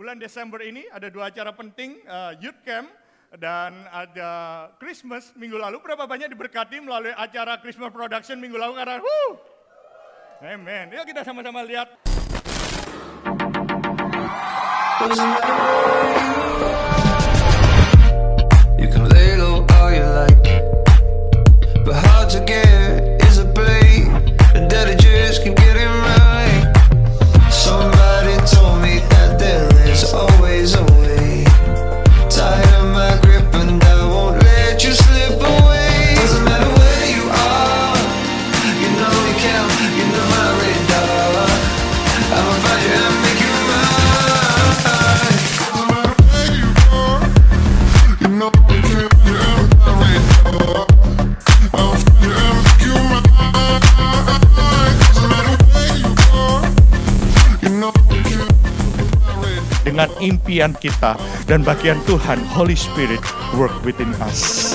bulan Desember ini ada dua acara penting, uh, Youth Camp dan ada Christmas minggu lalu. Berapa banyak diberkati melalui acara Christmas Production minggu lalu karena wuh, Amen. Yuk kita sama-sama lihat. Impian kita dan bagian Tuhan Holy Spirit work within us.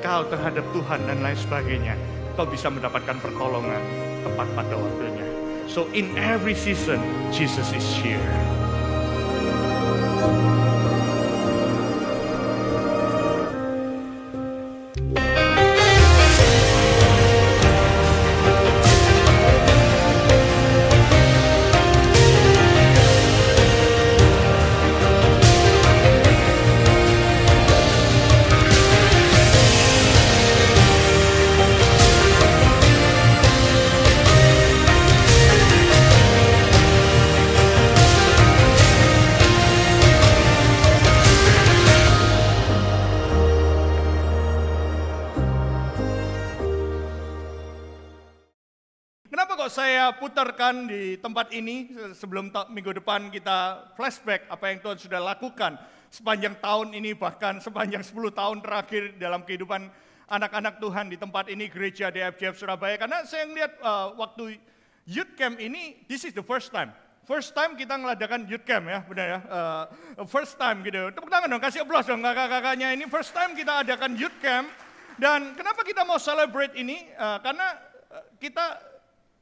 Engkau, terhadap Tuhan dan lain sebagainya, kau bisa mendapatkan pertolongan tepat pada waktunya. So in every season, Jesus is here. Saya putarkan di tempat ini sebelum minggu depan kita flashback apa yang Tuhan sudah lakukan sepanjang tahun ini bahkan sepanjang 10 tahun terakhir dalam kehidupan anak-anak Tuhan di tempat ini gereja DFJF Surabaya karena saya melihat uh, waktu youth camp ini this is the first time First time kita ngeladakan youth camp ya, benar ya. Uh, first time gitu. Tepuk tangan dong, kasih aplaus dong kakak-kakaknya ini. First time kita adakan youth camp. Dan kenapa kita mau celebrate ini? Uh, karena kita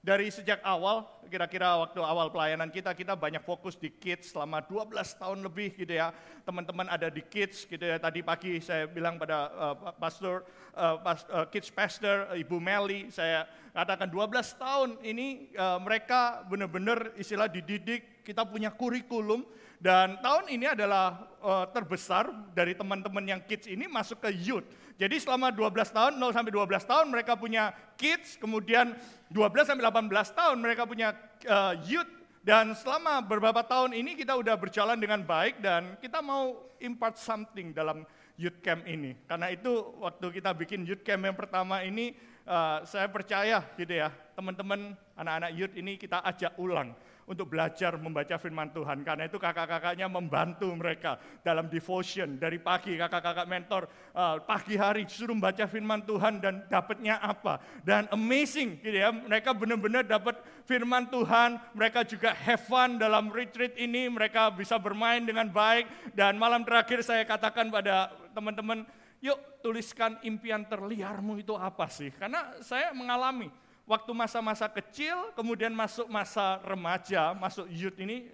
dari sejak awal, kira-kira waktu awal pelayanan kita, kita banyak fokus di kids selama 12 tahun lebih gitu ya. Teman-teman ada di kids gitu ya. Tadi pagi saya bilang pada uh, pastor, uh, pas, uh, kids pastor, Ibu Meli, saya katakan 12 tahun ini uh, mereka benar-benar istilah dididik, kita punya kurikulum, dan tahun ini adalah uh, terbesar dari teman-teman yang kids ini masuk ke youth. Jadi selama 12 tahun, 0 sampai 12 tahun mereka punya kids, kemudian 12 sampai 18 tahun mereka punya uh, youth. Dan selama beberapa tahun ini kita udah berjalan dengan baik dan kita mau impart something dalam youth camp ini. Karena itu waktu kita bikin youth camp yang pertama ini, uh, saya percaya gitu ya, teman-teman anak-anak youth ini kita ajak ulang untuk belajar membaca firman Tuhan. Karena itu kakak-kakaknya membantu mereka dalam devotion dari pagi kakak-kakak mentor uh, pagi hari suruh membaca firman Tuhan dan dapatnya apa. Dan amazing gitu ya, mereka benar-benar dapat firman Tuhan, mereka juga have fun dalam retreat ini, mereka bisa bermain dengan baik dan malam terakhir saya katakan pada teman-teman, yuk tuliskan impian terliarmu itu apa sih? Karena saya mengalami waktu masa-masa kecil, kemudian masuk masa remaja, masuk youth ini,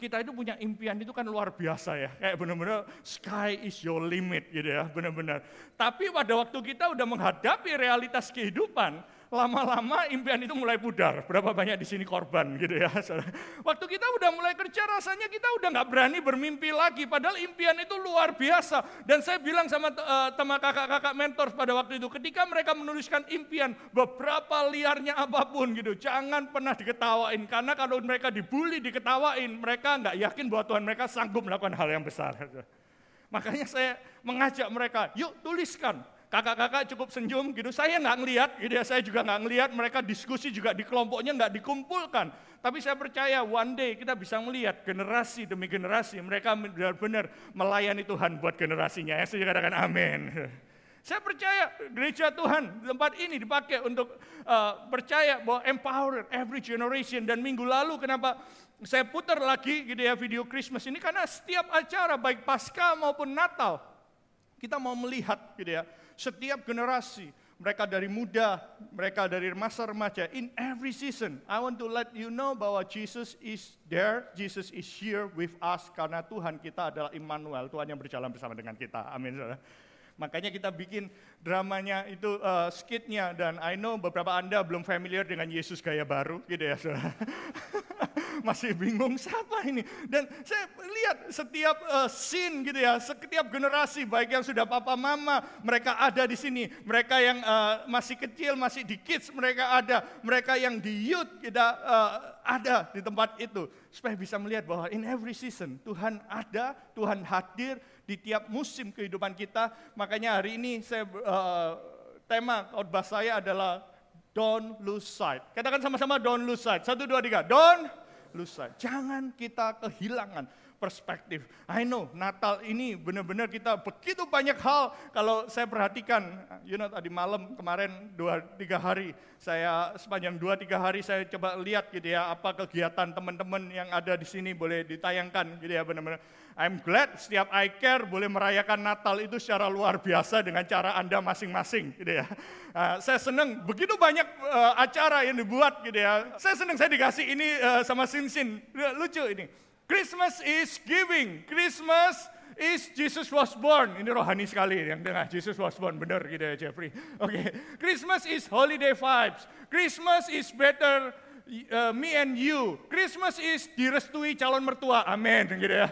kita itu punya impian itu kan luar biasa ya. Kayak benar-benar sky is your limit gitu ya, benar-benar. Tapi pada waktu kita udah menghadapi realitas kehidupan, lama-lama impian itu mulai pudar. Berapa banyak di sini korban gitu ya. Waktu kita udah mulai kerja rasanya kita udah nggak berani bermimpi lagi. Padahal impian itu luar biasa. Dan saya bilang sama uh, teman kakak-kakak mentor pada waktu itu, ketika mereka menuliskan impian, beberapa liarnya apa pun gitu, jangan pernah diketawain. Karena kalau mereka dibully, diketawain, mereka nggak yakin bahwa Tuhan mereka sanggup melakukan hal yang besar. Makanya saya mengajak mereka, yuk tuliskan kakak-kakak cukup senyum gitu. Saya nggak ngelihat, gitu ya. Saya juga nggak ngelihat. Mereka diskusi juga di kelompoknya nggak dikumpulkan. Tapi saya percaya one day kita bisa melihat generasi demi generasi mereka benar-benar melayani Tuhan buat generasinya. Ya, saya katakan amin. Saya percaya gereja Tuhan tempat ini dipakai untuk uh, percaya bahwa empower every generation. Dan minggu lalu kenapa saya putar lagi gitu ya video Christmas ini karena setiap acara baik pasca maupun Natal kita mau melihat gitu ya setiap generasi, mereka dari muda, mereka dari masa remaja, in every season, I want to let you know bahwa Jesus is there, Jesus is here with us, karena Tuhan kita adalah Immanuel, Tuhan yang berjalan bersama dengan kita. Amin. Makanya kita bikin dramanya itu uh, skitnya dan I know beberapa Anda belum familiar dengan Yesus gaya baru gitu ya. Masih bingung siapa ini. Dan saya lihat setiap uh, scene gitu ya, setiap generasi baik yang sudah papa mama mereka ada di sini. Mereka yang uh, masih kecil, masih di kids mereka ada. Mereka yang di youth kita uh, ada di tempat itu. Supaya bisa melihat bahwa in every season Tuhan ada, Tuhan hadir, di tiap musim kehidupan kita. Makanya hari ini saya uh, tema khotbah saya adalah don't lose sight. Katakan sama-sama don't lose sight. Satu, dua, tiga. Don't sight. Jangan kita kehilangan perspektif. I know Natal ini benar-benar kita begitu banyak hal kalau saya perhatikan, you know tadi malam kemarin dua tiga hari saya sepanjang dua tiga hari saya coba lihat gitu ya apa kegiatan teman-teman yang ada di sini boleh ditayangkan gitu ya benar-benar. I'm glad setiap I Care boleh merayakan Natal itu secara luar biasa dengan cara Anda masing-masing gitu ya. Uh, saya senang begitu banyak uh, acara yang dibuat gitu ya. Saya senang saya dikasih ini uh, sama Sinsin. Lucu ini. Christmas is giving. Christmas is Jesus was born. Ini rohani sekali yang dengar Jesus was born. Benar gitu ya Jeffrey. Oke. Okay. Christmas is holiday vibes. Christmas is better uh, me and you. Christmas is direstui calon mertua. Amin gitu ya.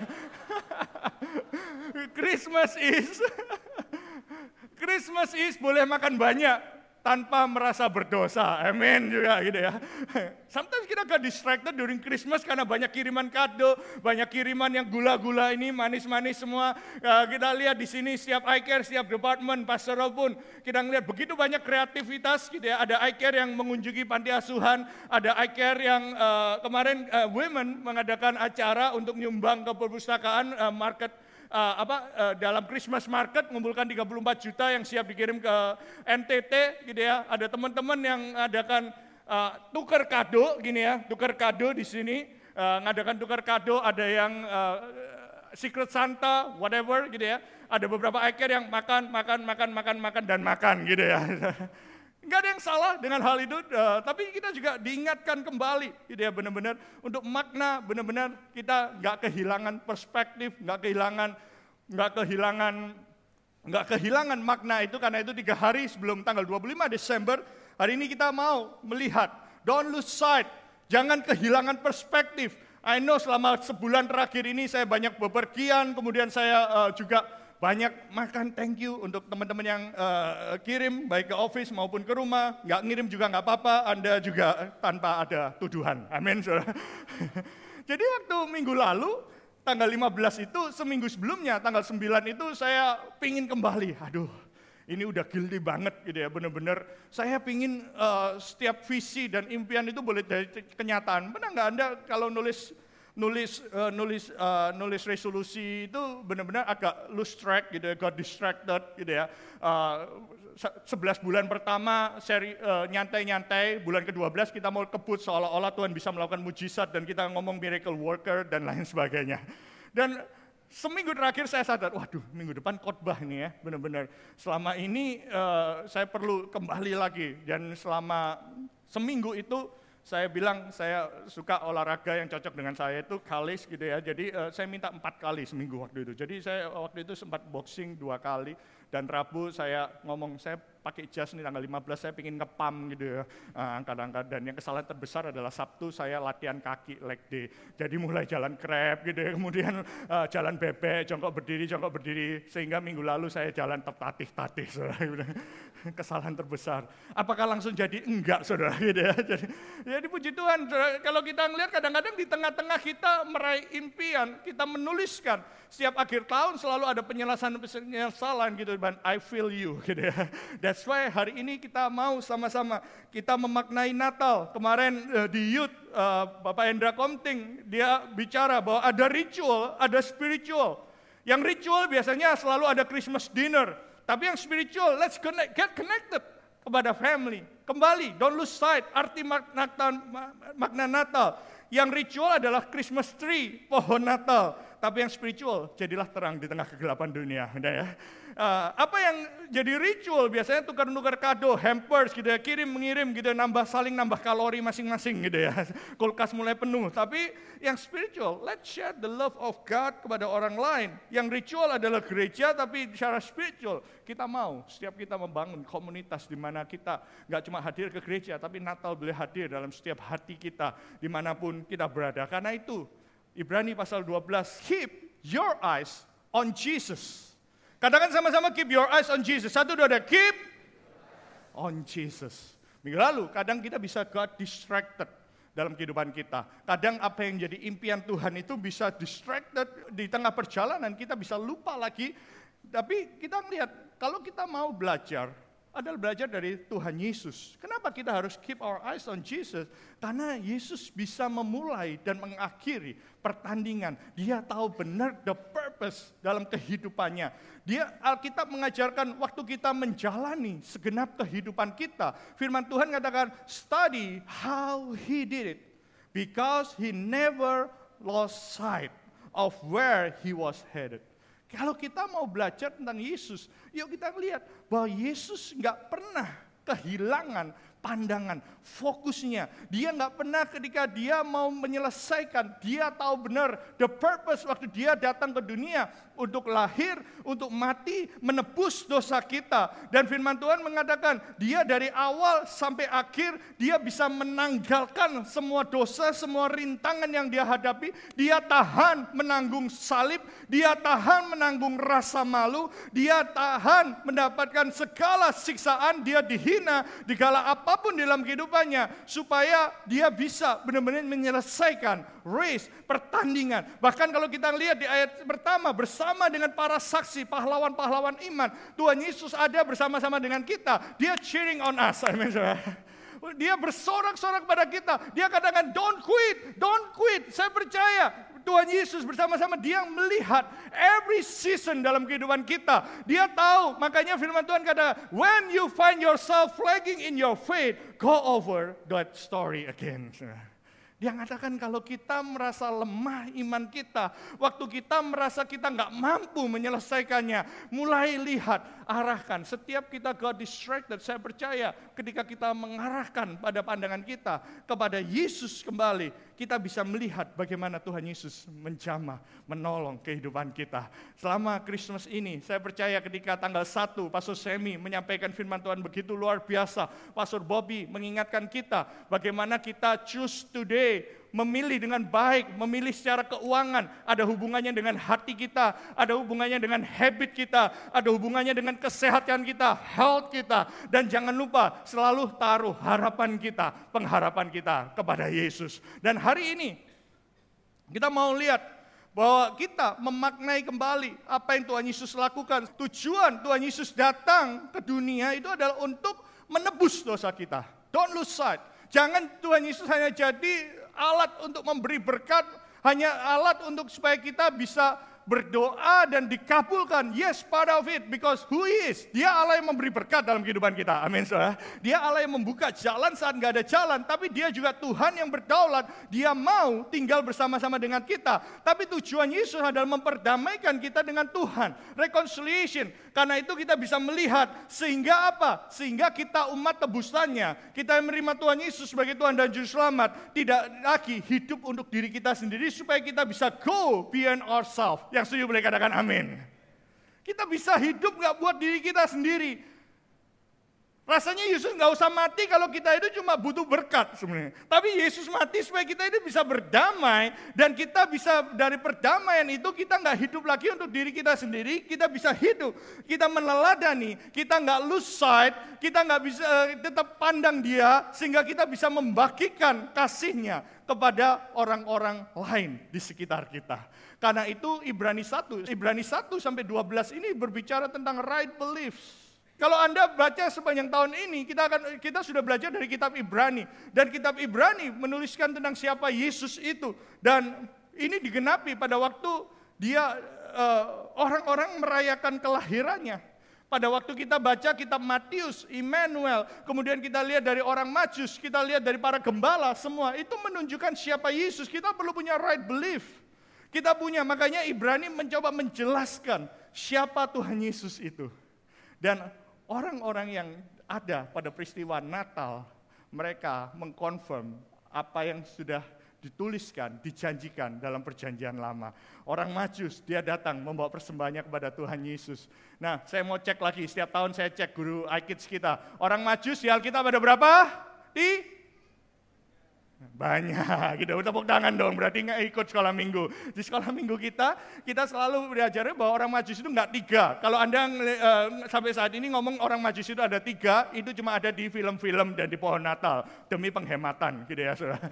Christmas is Christmas is boleh makan banyak tanpa merasa berdosa. Amin juga gitu ya. Sometimes kita gak distracted during Christmas karena banyak kiriman kado, banyak kiriman yang gula-gula ini manis-manis semua. Ya, kita lihat di sini setiap eye care, setiap department, pastoral pun kita ngelihat begitu banyak kreativitas gitu ya. Ada eye care yang mengunjungi panti asuhan, ada eye care yang uh, kemarin uh, women mengadakan acara untuk nyumbang ke perpustakaan uh, market uh, apa uh, dalam Christmas market mengumpulkan 34 juta yang siap dikirim ke NTT gitu ya. Ada teman-teman yang adakan uh, tukar kado gini ya, tukar kado di sini, uh, ngadakan tukar kado, ada yang uh, Secret Santa, whatever gitu ya. Ada beberapa iker yang makan, makan, makan, makan, makan dan makan gitu ya. Enggak ada yang salah dengan hal itu, uh, tapi kita juga diingatkan kembali, gitu ya benar-benar untuk makna, benar-benar kita nggak kehilangan perspektif, nggak kehilangan, nggak kehilangan, nggak kehilangan makna itu karena itu tiga hari sebelum tanggal 25 Desember hari ini kita mau melihat, don't lose sight, jangan kehilangan perspektif. I know selama sebulan terakhir ini saya banyak bepergian, kemudian saya uh, juga banyak makan thank you untuk teman-teman yang uh, kirim baik ke office maupun ke rumah. Nggak ngirim juga nggak apa-apa anda juga tanpa ada tuduhan. Amin saudara. Jadi waktu minggu lalu tanggal 15 itu seminggu sebelumnya tanggal 9 itu saya pingin kembali. Aduh ini udah guilty banget gitu ya bener-bener. Saya pingin uh, setiap visi dan impian itu boleh jadi kenyataan. Benar nggak anda kalau nulis nulis uh, nulis uh, nulis resolusi itu benar-benar agak lose track gitu ya, got distracted gitu ya. Uh, 11 bulan pertama seri uh, nyantai-nyantai, bulan ke-12 kita mau kebut seolah-olah Tuhan bisa melakukan mujizat dan kita ngomong miracle worker dan lain sebagainya. Dan seminggu terakhir saya sadar, waduh minggu depan khotbah nih ya, benar-benar. Selama ini uh, saya perlu kembali lagi dan selama seminggu itu saya bilang saya suka olahraga yang cocok dengan saya itu kalis gitu ya. Jadi uh, saya minta empat kali seminggu waktu itu. Jadi saya waktu itu sempat boxing dua kali. Dan Rabu saya ngomong saya pakai jas nih tanggal 15 saya pingin ngepam gitu ya. Uh, angkat-angkat dan yang kesalahan terbesar adalah Sabtu saya latihan kaki leg day. Jadi mulai jalan krep gitu ya. Kemudian uh, jalan bebek jongkok berdiri jongkok berdiri. Sehingga minggu lalu saya jalan tertatih-tatih kesalahan terbesar apakah langsung jadi enggak saudara gitu ya jadi jadi puji Tuhan kalau kita ngelihat kadang-kadang di tengah-tengah kita meraih impian kita menuliskan setiap akhir tahun selalu ada penjelasan-penjelasan gitu dan I feel you gitu ya That's why hari ini kita mau sama-sama kita memaknai Natal. Kemarin uh, di youth uh, Bapak Hendra Komting dia bicara bahwa ada ritual, ada spiritual. Yang ritual biasanya selalu ada Christmas dinner. Tapi yang spiritual, let's connect, get connected kepada family. Kembali, don't lose sight arti makna, makna Natal. Yang ritual adalah Christmas tree, pohon Natal. Tapi yang spiritual, jadilah terang di tengah kegelapan dunia. Udah ya. Uh, apa yang jadi ritual biasanya tukar-tukar kado, hampers gitu ya, kirim mengirim gitu ya, nambah saling nambah kalori masing-masing gitu ya. Kulkas mulai penuh. Tapi yang spiritual, let's share the love of God kepada orang lain. Yang ritual adalah gereja tapi secara spiritual kita mau setiap kita membangun komunitas di mana kita nggak cuma hadir ke gereja tapi Natal boleh hadir dalam setiap hati kita di mana pun kita berada. Karena itu Ibrani pasal 12, keep your eyes on Jesus. Katakan sama-sama keep your eyes on Jesus. Satu, dua, ada keep on Jesus. Minggu lalu kadang kita bisa got distracted dalam kehidupan kita. Kadang apa yang jadi impian Tuhan itu bisa distracted di tengah perjalanan, kita bisa lupa lagi. Tapi kita melihat kalau kita mau belajar, adalah belajar dari Tuhan Yesus. Kenapa kita harus keep our eyes on Jesus? Karena Yesus bisa memulai dan mengakhiri pertandingan. Dia tahu benar the purpose dalam kehidupannya. Dia Alkitab mengajarkan waktu kita menjalani segenap kehidupan kita. Firman Tuhan katakan, study how he did it. Because he never lost sight of where he was headed. Kalau kita mau belajar tentang Yesus, yuk kita lihat bahwa Yesus nggak pernah kehilangan pandangan, fokusnya. Dia nggak pernah ketika dia mau menyelesaikan, dia tahu benar the purpose waktu dia datang ke dunia untuk lahir, untuk mati, menebus dosa kita. Dan firman Tuhan mengatakan, dia dari awal sampai akhir, dia bisa menanggalkan semua dosa, semua rintangan yang dia hadapi. Dia tahan menanggung salib, dia tahan menanggung rasa malu, dia tahan mendapatkan segala siksaan, dia dihina, digala apa apa pun dalam kehidupannya supaya dia bisa benar-benar menyelesaikan race, pertandingan. Bahkan kalau kita lihat di ayat pertama bersama dengan para saksi, pahlawan-pahlawan iman, Tuhan Yesus ada bersama-sama dengan kita. Dia cheering on us. Amin. Dia bersorak-sorak kepada kita. Dia katakan, don't quit, don't quit. Saya percaya Tuhan Yesus bersama-sama dia melihat every season dalam kehidupan kita. Dia tahu, makanya firman Tuhan kata, when you find yourself flagging in your faith, go over that story again. Dia mengatakan kalau kita merasa lemah iman kita, waktu kita merasa kita nggak mampu menyelesaikannya, mulai lihat, arahkan. Setiap kita got distracted, saya percaya ketika kita mengarahkan pada pandangan kita kepada Yesus kembali, kita bisa melihat bagaimana Tuhan Yesus menjamah, menolong kehidupan kita. Selama Christmas ini, saya percaya ketika tanggal 1, Pastor Semi menyampaikan firman Tuhan begitu luar biasa. Pastor Bobby mengingatkan kita bagaimana kita choose today memilih dengan baik, memilih secara keuangan, ada hubungannya dengan hati kita, ada hubungannya dengan habit kita, ada hubungannya dengan kesehatan kita, health kita, dan jangan lupa selalu taruh harapan kita, pengharapan kita kepada Yesus. Dan hari ini kita mau lihat bahwa kita memaknai kembali apa yang Tuhan Yesus lakukan. Tujuan Tuhan Yesus datang ke dunia itu adalah untuk menebus dosa kita. Don't lose sight. Jangan Tuhan Yesus hanya jadi alat untuk memberi berkat, hanya alat untuk supaya kita bisa berdoa dan dikabulkan. Yes, part of it because who is? Dia Allah yang memberi berkat dalam kehidupan kita. Amin, saudara. Dia Allah yang membuka jalan saat nggak ada jalan, tapi dia juga Tuhan yang berdaulat. Dia mau tinggal bersama-sama dengan kita. Tapi tujuan Yesus adalah memperdamaikan kita dengan Tuhan. Reconciliation. Karena itu kita bisa melihat sehingga apa? Sehingga kita umat tebusannya. Kita yang menerima Tuhan Yesus sebagai Tuhan dan Juru Selamat. Tidak lagi hidup untuk diri kita sendiri supaya kita bisa go beyond ourselves. Yang setuju boleh katakan amin. Kita bisa hidup nggak buat diri kita sendiri. Rasanya Yesus nggak usah mati kalau kita itu cuma butuh berkat sebenarnya. Tapi Yesus mati supaya kita itu bisa berdamai dan kita bisa dari perdamaian itu kita nggak hidup lagi untuk diri kita sendiri, kita bisa hidup, kita meneladani, kita nggak lose sight, kita nggak bisa eh, tetap pandang Dia sehingga kita bisa membagikan kasihnya kepada orang-orang lain di sekitar kita. Karena itu Ibrani 1, Ibrani 1 sampai 12 ini berbicara tentang right beliefs. Kalau Anda baca sepanjang tahun ini, kita akan kita sudah belajar dari kitab Ibrani dan kitab Ibrani menuliskan tentang siapa Yesus itu dan ini digenapi pada waktu dia eh, orang-orang uh, merayakan kelahirannya. Pada waktu kita baca kitab Matius, Immanuel, kemudian kita lihat dari orang Majus, kita lihat dari para gembala, semua itu menunjukkan siapa Yesus. Kita perlu punya right belief. Kita punya, makanya Ibrani mencoba menjelaskan siapa Tuhan Yesus itu. Dan orang-orang yang ada pada peristiwa Natal, mereka mengkonfirm apa yang sudah dituliskan, dijanjikan dalam perjanjian lama. Orang majus, dia datang membawa persembahannya kepada Tuhan Yesus. Nah, saya mau cek lagi, setiap tahun saya cek guru iKids kita. Orang majus di Alkitab ada berapa? Di banyak, gitu. tepuk tangan dong, berarti nggak ikut sekolah minggu. Di sekolah minggu kita, kita selalu belajar bahwa orang majus itu nggak tiga. Kalau Anda uh, sampai saat ini ngomong orang majus itu ada tiga, itu cuma ada di film-film dan di pohon Natal. Demi penghematan, gitu ya saudara.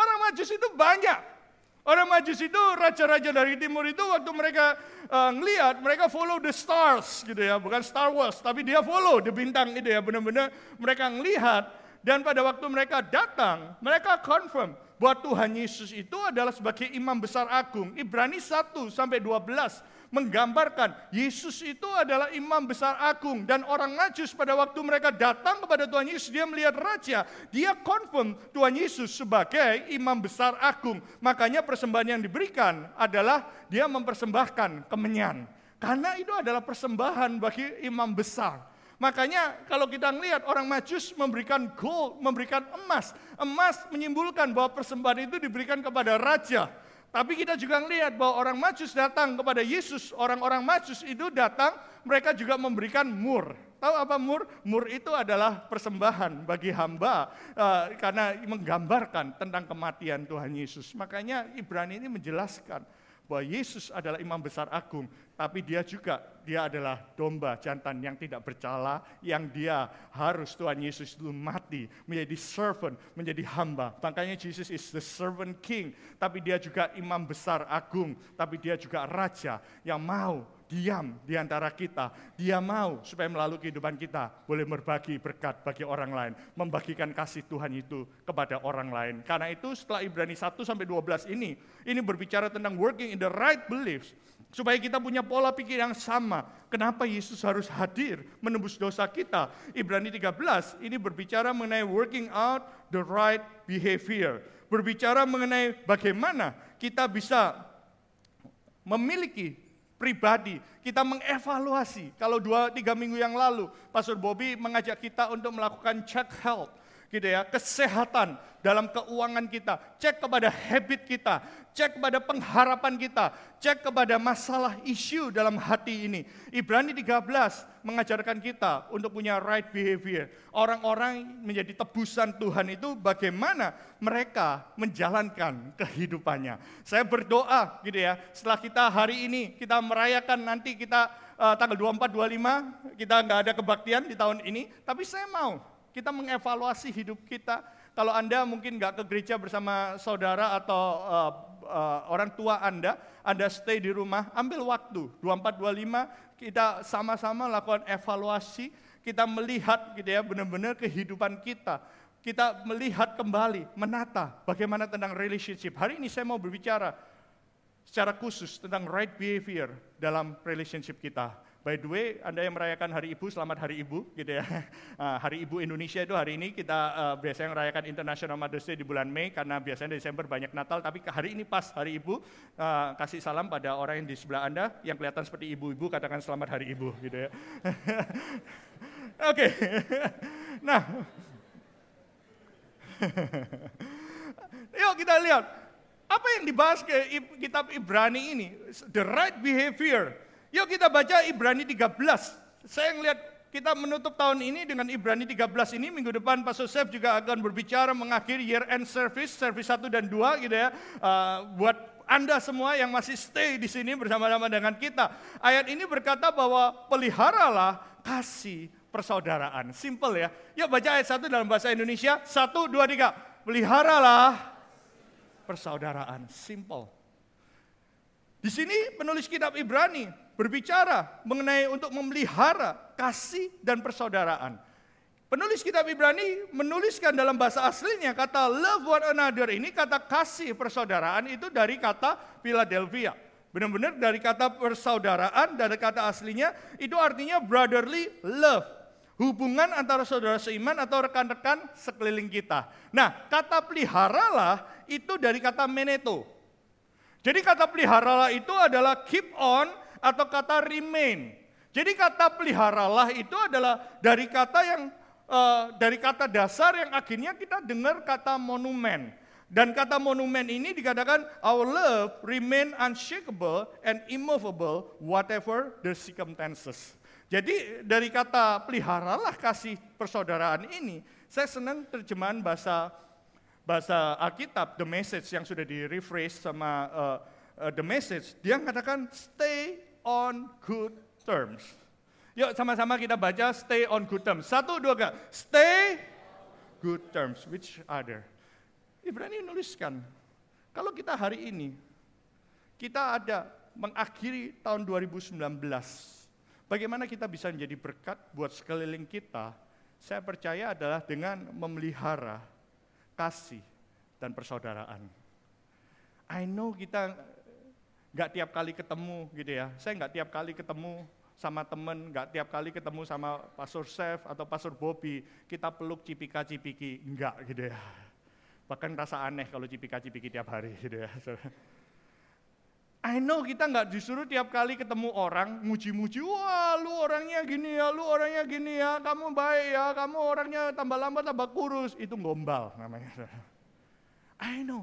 orang majus itu banyak. Orang majus itu raja-raja dari timur itu waktu mereka uh, ngelihat, mereka follow the stars gitu ya, bukan Star Wars, tapi dia follow the bintang itu ya, benar-benar mereka ngelihat dan pada waktu mereka datang, mereka confirm bahwa Tuhan Yesus itu adalah sebagai imam besar agung. Ibrani 1 sampai 12 menggambarkan Yesus itu adalah imam besar agung. Dan orang Majus pada waktu mereka datang kepada Tuhan Yesus dia melihat raja. Dia confirm Tuhan Yesus sebagai imam besar agung. Makanya persembahan yang diberikan adalah dia mempersembahkan kemenyan. Karena itu adalah persembahan bagi imam besar Makanya kalau kita melihat orang Majus memberikan gold, memberikan emas. Emas menyimbolkan bahwa persembahan itu diberikan kepada raja. Tapi kita juga melihat bahwa orang Majus datang kepada Yesus. Orang-orang Majus itu datang, mereka juga memberikan mur. Tahu apa mur? Mur itu adalah persembahan bagi hamba uh, karena menggambarkan tentang kematian Tuhan Yesus. Makanya Ibrani ini menjelaskan bahwa Yesus adalah imam besar agung, tapi dia juga dia adalah domba jantan yang tidak bercela, yang dia harus Tuhan Yesus itu mati, menjadi servant, menjadi hamba. Makanya Jesus is the servant king, tapi dia juga imam besar agung, tapi dia juga raja yang mau diam di antara kita. Dia mau supaya melalui kehidupan kita boleh berbagi berkat bagi orang lain, membagikan kasih Tuhan itu kepada orang lain. Karena itu setelah Ibrani 1 sampai 12 ini, ini berbicara tentang working in the right beliefs supaya kita punya pola pikir yang sama. Kenapa Yesus harus hadir menembus dosa kita? Ibrani 13 ini berbicara mengenai working out the right behavior. Berbicara mengenai bagaimana kita bisa memiliki pribadi. Kita mengevaluasi. Kalau dua tiga minggu yang lalu, Pastor Bobby mengajak kita untuk melakukan check health gitu ya, kesehatan dalam keuangan kita, cek kepada habit kita, cek kepada pengharapan kita, cek kepada masalah isu dalam hati ini. Ibrani 13 mengajarkan kita untuk punya right behavior. Orang-orang menjadi tebusan Tuhan itu bagaimana mereka menjalankan kehidupannya. Saya berdoa gitu ya, setelah kita hari ini kita merayakan nanti kita uh, tanggal 24 25 kita nggak ada kebaktian di tahun ini, tapi saya mau kita mengevaluasi hidup kita. Kalau Anda mungkin nggak ke gereja bersama saudara atau uh, uh, orang tua Anda, Anda stay di rumah, ambil waktu 24-25 kita sama-sama lakukan evaluasi, kita melihat gitu ya benar-benar kehidupan kita. Kita melihat kembali, menata bagaimana tentang relationship. Hari ini saya mau berbicara secara khusus tentang right behavior dalam relationship kita. By the way, Anda yang merayakan Hari Ibu, selamat Hari Ibu, gitu ya. Uh, Hari Ibu Indonesia itu hari ini kita uh, biasanya merayakan International Mother's Day di bulan Mei karena biasanya Desember banyak Natal, tapi hari ini pas Hari Ibu, uh, kasih salam pada orang yang di sebelah Anda yang kelihatan seperti ibu-ibu, katakan selamat Hari Ibu, gitu ya. Oke, nah, yuk kita lihat apa yang dibahas ke kitab Ibrani ini, the right behavior. Yuk kita baca Ibrani 13. Saya ngelihat kita menutup tahun ini dengan Ibrani 13 ini. Minggu depan Pak Sosef juga akan berbicara mengakhiri year end service, service 1 dan 2 gitu ya. Uh, buat anda semua yang masih stay di sini bersama-sama dengan kita. Ayat ini berkata bahwa peliharalah kasih persaudaraan. Simple ya. Yuk baca ayat 1 dalam bahasa Indonesia. 1, 2, 3. Peliharalah persaudaraan. Simple. Di sini penulis kitab Ibrani berbicara mengenai untuk memelihara kasih dan persaudaraan. Penulis kitab Ibrani menuliskan dalam bahasa aslinya kata love one another ini kata kasih persaudaraan itu dari kata Philadelphia. Benar-benar dari kata persaudaraan dari kata aslinya itu artinya brotherly love. Hubungan antara saudara seiman atau rekan-rekan sekeliling kita. Nah, kata peliharalah itu dari kata meneto. Jadi kata peliharalah itu adalah keep on atau kata remain. Jadi kata peliharalah itu adalah dari kata yang uh, dari kata dasar yang akhirnya kita dengar kata monumen. Dan kata monumen ini dikatakan our love remain unshakable and immovable whatever the circumstances. Jadi dari kata peliharalah kasih persaudaraan ini, saya senang terjemahan bahasa bahasa Alkitab, the message yang sudah di rephrase sama uh, uh, the message, dia mengatakan stay on good terms. Yuk sama-sama kita baca stay on good terms. Satu, dua, tiga. Stay good terms. Which other? Ibrani menuliskan, kalau kita hari ini, kita ada mengakhiri tahun 2019, bagaimana kita bisa menjadi berkat buat sekeliling kita, saya percaya adalah dengan memelihara kasih dan persaudaraan. I know kita nggak tiap kali ketemu gitu ya. Saya nggak tiap kali ketemu sama temen, nggak tiap kali ketemu sama Pastor Chef atau Pastor Bobby, kita peluk cipika-cipiki, enggak gitu ya. Bahkan rasa aneh kalau cipika-cipiki tiap hari gitu ya. I know kita nggak disuruh tiap kali ketemu orang muji-muji, wah lu orangnya gini ya, lu orangnya gini ya, kamu baik ya, kamu orangnya tambah lambat tambah kurus, itu gombal namanya. I know.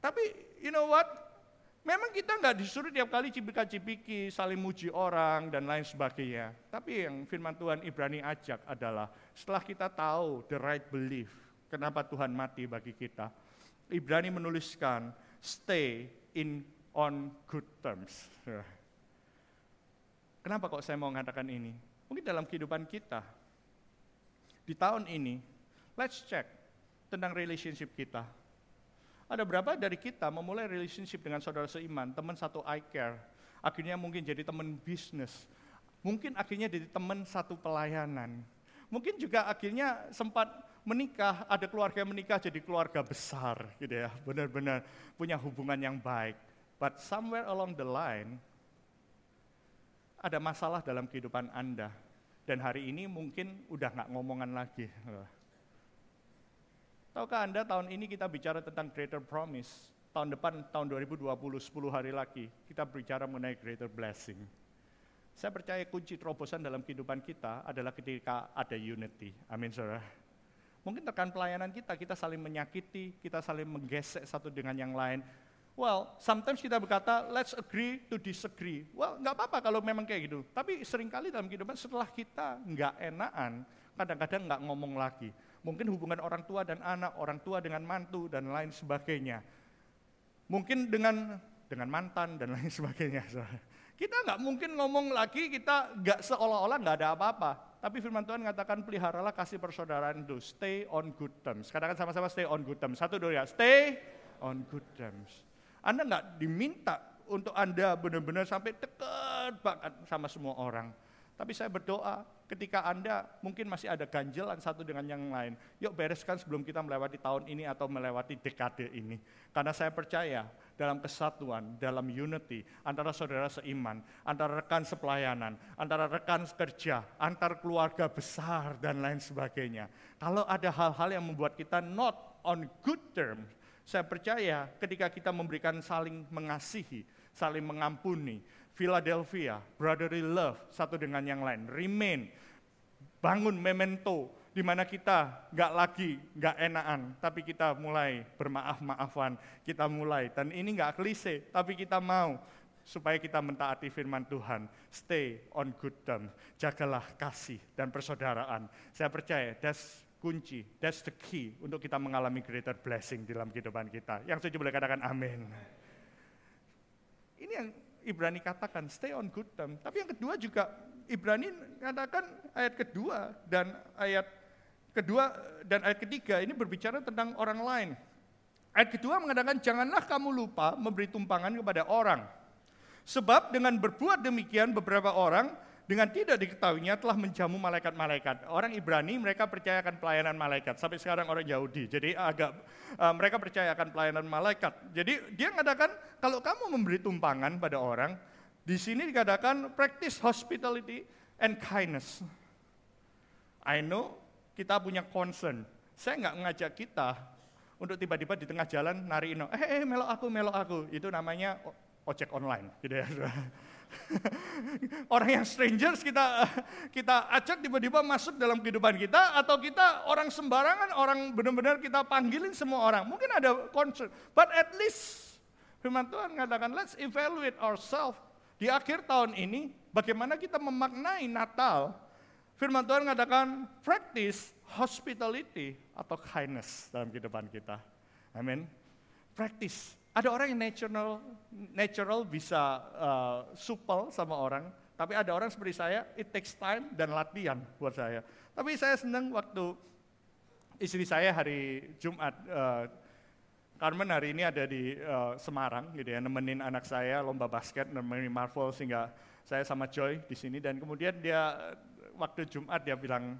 Tapi you know what? Memang kita nggak disuruh tiap kali cipika-cipiki, saling muji orang, dan lain sebagainya. Tapi yang firman Tuhan Ibrani ajak adalah, setelah kita tahu the right belief, kenapa Tuhan mati bagi kita, Ibrani menuliskan, stay in on good terms. Kenapa kok saya mau mengatakan ini? Mungkin dalam kehidupan kita, di tahun ini, let's check tentang relationship kita ada berapa dari kita memulai relationship dengan saudara seiman, teman satu eye care, akhirnya mungkin jadi teman bisnis, mungkin akhirnya jadi teman satu pelayanan, mungkin juga akhirnya sempat menikah, ada keluarga yang menikah jadi keluarga besar gitu ya, benar-benar punya hubungan yang baik. But somewhere along the line, ada masalah dalam kehidupan Anda. Dan hari ini mungkin udah nggak ngomongan lagi. Tahukah Anda tahun ini kita bicara tentang greater promise. Tahun depan, tahun 2020, 10 hari lagi, kita bicara mengenai greater blessing. Saya percaya kunci terobosan dalam kehidupan kita adalah ketika ada unity. Amin, saudara. Mungkin tekan pelayanan kita, kita saling menyakiti, kita saling menggesek satu dengan yang lain. Well, sometimes kita berkata, let's agree to disagree. Well, nggak apa-apa kalau memang kayak gitu. Tapi sering kali dalam kehidupan setelah kita nggak enakan, kadang-kadang nggak ngomong lagi mungkin hubungan orang tua dan anak, orang tua dengan mantu dan lain sebagainya. Mungkin dengan dengan mantan dan lain sebagainya. Kita nggak mungkin ngomong lagi kita nggak seolah-olah nggak ada apa-apa. Tapi firman Tuhan mengatakan peliharalah kasih persaudaraan itu, stay on good terms. Katakan sama-sama stay on good terms. Satu dua ya, stay on good terms. Anda nggak diminta untuk Anda benar-benar sampai dekat banget sama semua orang. Tapi saya berdoa ketika Anda mungkin masih ada ganjelan satu dengan yang lain, yuk bereskan sebelum kita melewati tahun ini atau melewati dekade ini. Karena saya percaya dalam kesatuan, dalam unity, antara saudara seiman, antara rekan sepelayanan, antara rekan kerja, antar keluarga besar dan lain sebagainya. Kalau ada hal-hal yang membuat kita not on good terms, saya percaya ketika kita memberikan saling mengasihi, saling mengampuni, Philadelphia, brotherly love satu dengan yang lain, remain, bangun memento, di mana kita nggak lagi nggak enakan, tapi kita mulai bermaaf-maafan, kita mulai, dan ini nggak klise, tapi kita mau supaya kita mentaati firman Tuhan, stay on good terms, jagalah kasih dan persaudaraan. Saya percaya that's kunci, that's the key untuk kita mengalami greater blessing dalam kehidupan kita. Yang setuju boleh katakan amin. Ini yang Ibrani katakan, stay on good term. Tapi yang kedua juga Ibrani katakan ayat kedua dan ayat kedua dan ayat ketiga ini berbicara tentang orang lain. Ayat kedua mengatakan janganlah kamu lupa memberi tumpangan kepada orang. Sebab dengan berbuat demikian beberapa orang dengan tidak diketahuinya telah menjamu malaikat-malaikat. Orang Ibrani mereka percayakan pelayanan malaikat. Sampai sekarang orang Yahudi. Jadi agak uh, mereka percayakan pelayanan malaikat. Jadi dia mengatakan kalau kamu memberi tumpangan pada orang, di sini dikatakan practice hospitality and kindness. I know kita punya concern. Saya nggak ngajak kita untuk tiba-tiba di tengah jalan nariin, eh, eh melok aku, melok aku. Itu namanya ojek online, gitu ya. orang yang strangers kita kita ajak tiba-tiba masuk dalam kehidupan kita atau kita orang sembarangan orang benar-benar kita panggilin semua orang. Mungkin ada concern but at least firman Tuhan mengatakan let's evaluate ourselves. Di akhir tahun ini bagaimana kita memaknai Natal? Firman Tuhan mengatakan practice hospitality atau kindness dalam kehidupan kita. Amin. Practice ada orang yang natural, natural bisa uh, supel sama orang, tapi ada orang seperti saya, it takes time dan latihan buat saya. Tapi saya senang waktu istri saya hari Jumat, uh, Carmen hari ini ada di uh, Semarang gitu ya, nemenin anak saya lomba basket, nemenin Marvel sehingga saya sama Joy di sini dan kemudian dia waktu Jumat dia bilang,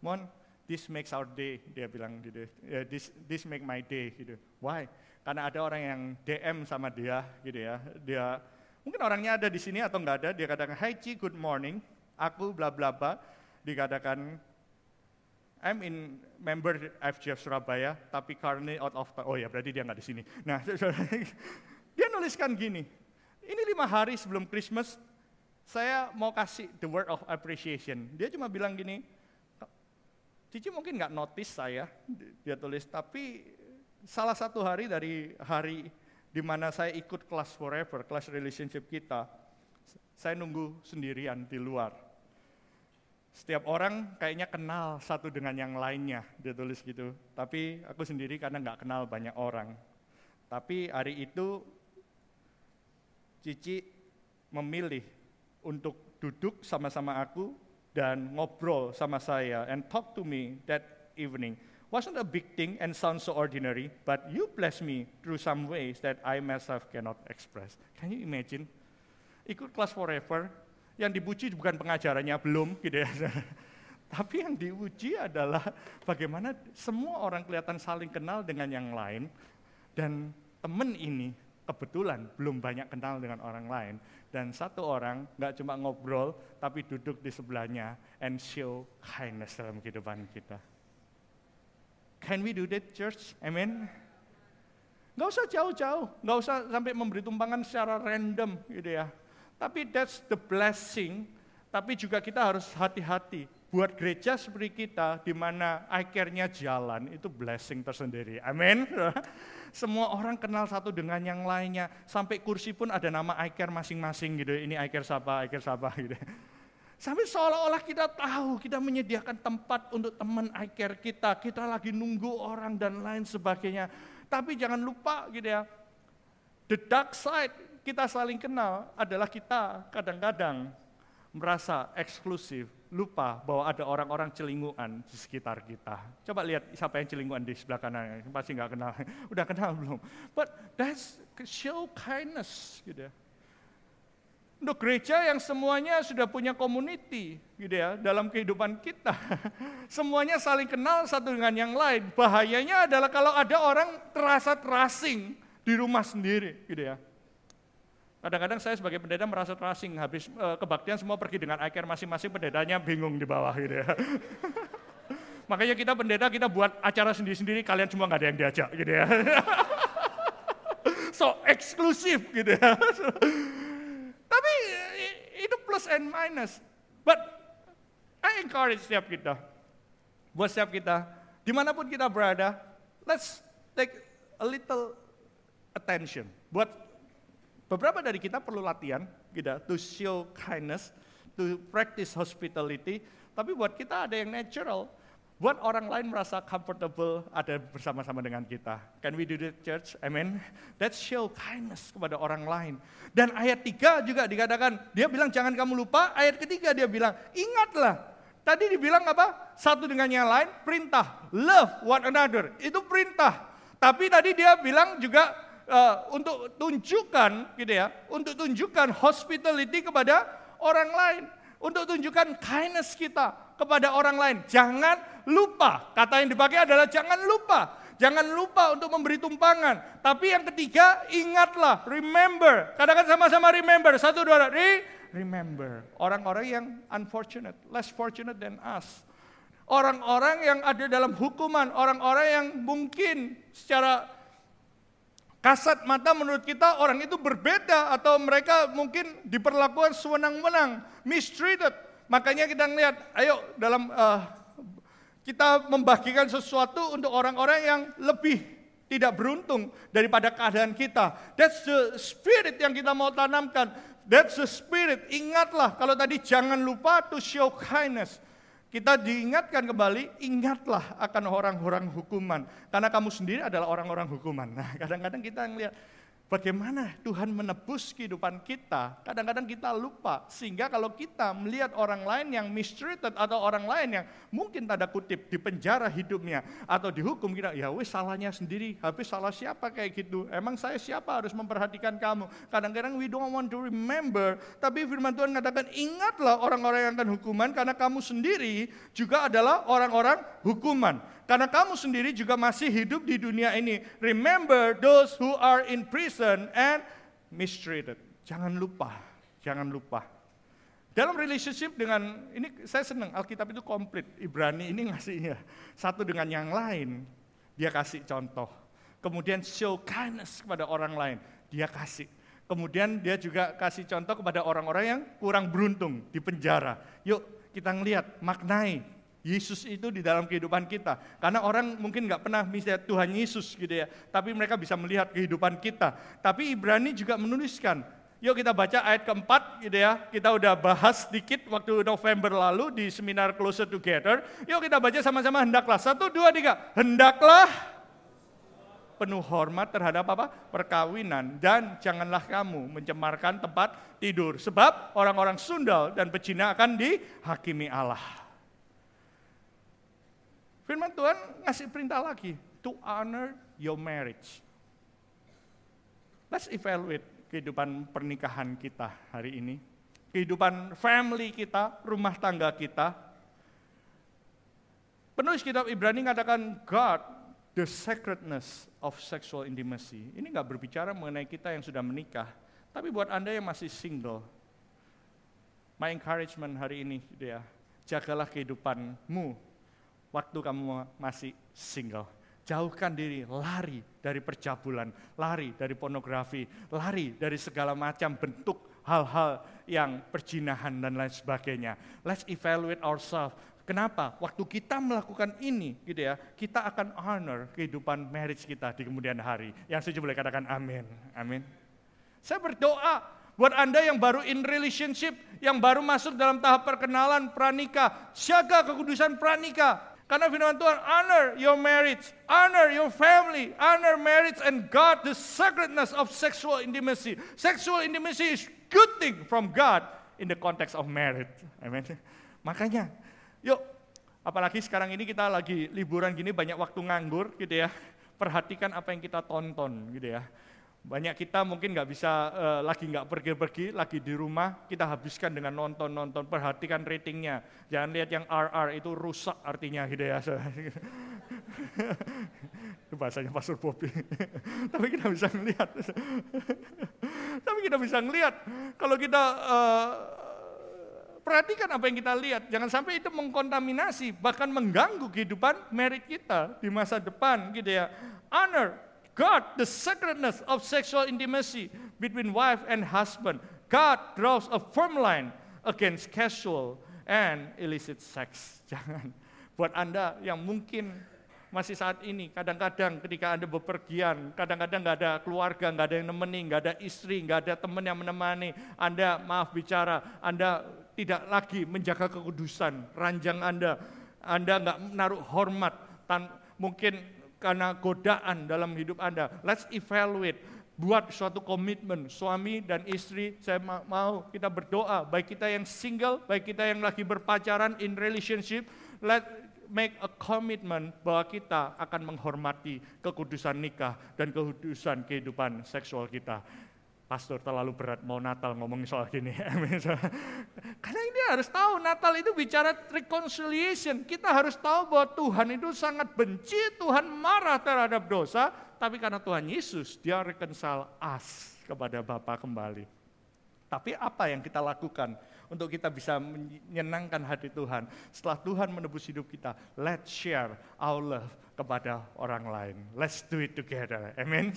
Mon, this makes our day, dia bilang gitu, this this make my day gitu. Why? Karena ada orang yang DM sama dia gitu ya. Dia mungkin orangnya ada di sini atau enggak ada, dia katakan, "Hai Ci, good morning. Aku bla bla bla." Dikatakan I'm in member FGF Surabaya, tapi currently out of oh ya berarti dia nggak di sini. Nah, dia nuliskan gini, ini lima hari sebelum Christmas, saya mau kasih the word of appreciation. Dia cuma bilang gini, Cici mungkin nggak notice saya, dia tulis, tapi salah satu hari dari hari di mana saya ikut kelas forever, kelas relationship kita, saya nunggu sendirian di luar. Setiap orang kayaknya kenal satu dengan yang lainnya, dia tulis gitu. Tapi aku sendiri karena nggak kenal banyak orang. Tapi hari itu Cici memilih untuk duduk sama-sama aku dan ngobrol sama saya and talk to me that evening wasn't a big thing and sounds so ordinary, but you bless me through some ways that I myself cannot express. Can you imagine? Ikut kelas forever, yang dipuji bukan pengajarannya, belum gitu ya. Tapi yang diuji adalah bagaimana semua orang kelihatan saling kenal dengan yang lain, dan temen ini kebetulan belum banyak kenal dengan orang lain. Dan satu orang nggak cuma ngobrol, tapi duduk di sebelahnya and show kindness dalam kehidupan kita. Can we do that, church? Amen. Gak usah jauh-jauh, gak usah sampai memberi tumpangan secara random gitu ya. Tapi that's the blessing, tapi juga kita harus hati-hati. Buat gereja seperti kita, di mana akhirnya jalan, itu blessing tersendiri. Amin. Semua orang kenal satu dengan yang lainnya. Sampai kursi pun ada nama iCare masing-masing gitu. Ini iCare siapa, iCare siapa gitu. Sampai seolah-olah kita tahu, kita menyediakan tempat untuk teman iCare kita, kita lagi nunggu orang dan lain sebagainya. Tapi jangan lupa gitu ya, the dark side kita saling kenal adalah kita kadang-kadang merasa eksklusif, lupa bahwa ada orang-orang celinguan di sekitar kita. Coba lihat siapa yang celinguan di sebelah kanan, pasti nggak kenal. Udah kenal belum? But that's show kindness gitu ya. Untuk gereja yang semuanya sudah punya community gitu ya dalam kehidupan kita. Semuanya saling kenal satu dengan yang lain. Bahayanya adalah kalau ada orang terasa terasing di rumah sendiri gitu ya. Kadang-kadang saya sebagai pendeta merasa terasing, habis uh, kebaktian semua pergi dengan iCare masing-masing pendetanya bingung di bawah gitu ya. Makanya kita pendeta kita buat acara sendiri-sendiri, kalian semua nggak ada yang diajak gitu ya. so eksklusif gitu ya. Tapi itu plus and minus. But I encourage setiap kita, buat setiap kita, di mana pun kita berada, let's take a little attention. Buat beberapa dari kita perlu latihan, gitu, to show kindness, to practice hospitality. Tapi buat kita ada yang natural, buat orang lain merasa comfortable ada bersama-sama dengan kita. Can we do that church? Amen. That show kindness kepada orang lain. Dan ayat 3 juga dikatakan, dia bilang jangan kamu lupa, ayat ketiga dia bilang, ingatlah. Tadi dibilang apa? Satu dengan yang lain, perintah. Love one another, itu perintah. Tapi tadi dia bilang juga uh, untuk tunjukkan gitu ya, untuk tunjukkan hospitality kepada orang lain untuk tunjukkan kindness kita kepada orang lain. Jangan lupa, kata yang dipakai adalah jangan lupa. Jangan lupa untuk memberi tumpangan. Tapi yang ketiga, ingatlah, remember. Katakan sama-sama remember. Satu, dua, re remember. Orang-orang yang unfortunate, less fortunate than us. Orang-orang yang ada dalam hukuman, orang-orang yang mungkin secara kasat mata menurut kita orang itu berbeda atau mereka mungkin diperlakukan sewenang-wenang, mistreated. Makanya kita ngelihat, ayo dalam uh, kita membagikan sesuatu untuk orang-orang yang lebih tidak beruntung daripada keadaan kita. That's the spirit yang kita mau tanamkan. That's the spirit. Ingatlah kalau tadi jangan lupa to show kindness. Kita diingatkan kembali, ingatlah akan orang-orang hukuman. Karena kamu sendiri adalah orang-orang hukuman. Nah kadang-kadang kita melihat, Bagaimana Tuhan menebus kehidupan kita? Kadang-kadang kita lupa, sehingga kalau kita melihat orang lain yang mistreated atau orang lain yang mungkin tanda kutip di penjara hidupnya atau dihukum kita, ya wes salahnya sendiri, habis salah siapa kayak gitu? Emang saya siapa harus memperhatikan kamu? Kadang-kadang we don't want to remember, tapi firman Tuhan mengatakan ingatlah orang-orang yang akan hukuman karena kamu sendiri juga adalah orang-orang hukuman. Karena kamu sendiri juga masih hidup di dunia ini. Remember those who are in prison and mistreated. Jangan lupa, jangan lupa. Dalam relationship dengan, ini saya senang, Alkitab itu komplit. Ibrani ini ngasihnya satu dengan yang lain. Dia kasih contoh. Kemudian show kindness kepada orang lain. Dia kasih. Kemudian dia juga kasih contoh kepada orang-orang yang kurang beruntung di penjara. Yuk kita ngelihat, maknai Yesus itu di dalam kehidupan kita. Karena orang mungkin nggak pernah melihat Tuhan Yesus gitu ya, tapi mereka bisa melihat kehidupan kita. Tapi Ibrani juga menuliskan, yuk kita baca ayat keempat gitu ya, kita udah bahas sedikit waktu November lalu di seminar Closer Together. Yuk kita baca sama-sama hendaklah, satu, dua, tiga, hendaklah penuh hormat terhadap apa? Perkawinan dan janganlah kamu mencemarkan tempat tidur sebab orang-orang sundal dan pecina akan dihakimi Allah. Firman Tuhan ngasih perintah lagi, to honor your marriage. Let's evaluate kehidupan pernikahan kita hari ini. Kehidupan family kita, rumah tangga kita. Penulis kitab Ibrani mengatakan God, the sacredness of sexual intimacy. Ini nggak berbicara mengenai kita yang sudah menikah, tapi buat Anda yang masih single, my encouragement hari ini, gitu ya, jagalah kehidupanmu waktu kamu masih single. Jauhkan diri, lari dari percabulan, lari dari pornografi, lari dari segala macam bentuk hal-hal yang perjinahan dan lain sebagainya. Let's evaluate ourselves. Kenapa? Waktu kita melakukan ini, gitu ya, kita akan honor kehidupan marriage kita di kemudian hari. Yang setuju boleh katakan amin. Amin. Saya berdoa buat Anda yang baru in relationship, yang baru masuk dalam tahap perkenalan pranika, jaga kekudusan pranika, karena firman Tuhan, honor your marriage, honor your family, honor marriage and God, the sacredness of sexual intimacy. Sexual intimacy is good thing from God in the context of marriage. Amen. Makanya, yuk, apalagi sekarang ini kita lagi liburan gini banyak waktu nganggur gitu ya. Perhatikan apa yang kita tonton gitu ya. Banyak kita mungkin nggak bisa uh, lagi nggak pergi-pergi, lagi di rumah, kita habiskan dengan nonton-nonton, perhatikan ratingnya. Jangan lihat yang RR itu rusak artinya gitu ya. itu bahasanya Pastor Bobby. Tapi kita bisa melihat. Tapi kita bisa melihat kalau kita uh, perhatikan apa yang kita lihat. Jangan sampai itu mengkontaminasi, bahkan mengganggu kehidupan merit kita di masa depan gitu ya. Honor God, the sacredness of sexual intimacy between wife and husband. God draws a firm line against casual and illicit sex. Jangan. Buat Anda yang mungkin masih saat ini, kadang-kadang ketika Anda bepergian, kadang-kadang nggak ada keluarga, nggak ada yang nemeni, nggak ada istri, nggak ada teman yang menemani, Anda maaf bicara, Anda tidak lagi menjaga kekudusan, ranjang Anda, Anda nggak menaruh hormat, tan, mungkin karena godaan dalam hidup Anda. Let's evaluate, buat suatu komitmen suami dan istri saya mau kita berdoa. Baik kita yang single baik kita yang lagi berpacaran in relationship let make a commitment bahwa kita akan menghormati kekudusan nikah dan kekudusan kehidupan seksual kita pastor terlalu berat mau Natal ngomong soal gini. Karena ini harus tahu Natal itu bicara reconciliation. Kita harus tahu bahwa Tuhan itu sangat benci, Tuhan marah terhadap dosa, tapi karena Tuhan Yesus dia reconcile us kepada Bapa kembali. Tapi apa yang kita lakukan untuk kita bisa menyenangkan hati Tuhan? Setelah Tuhan menebus hidup kita, let's share our love kepada orang lain. Let's do it together. Amen.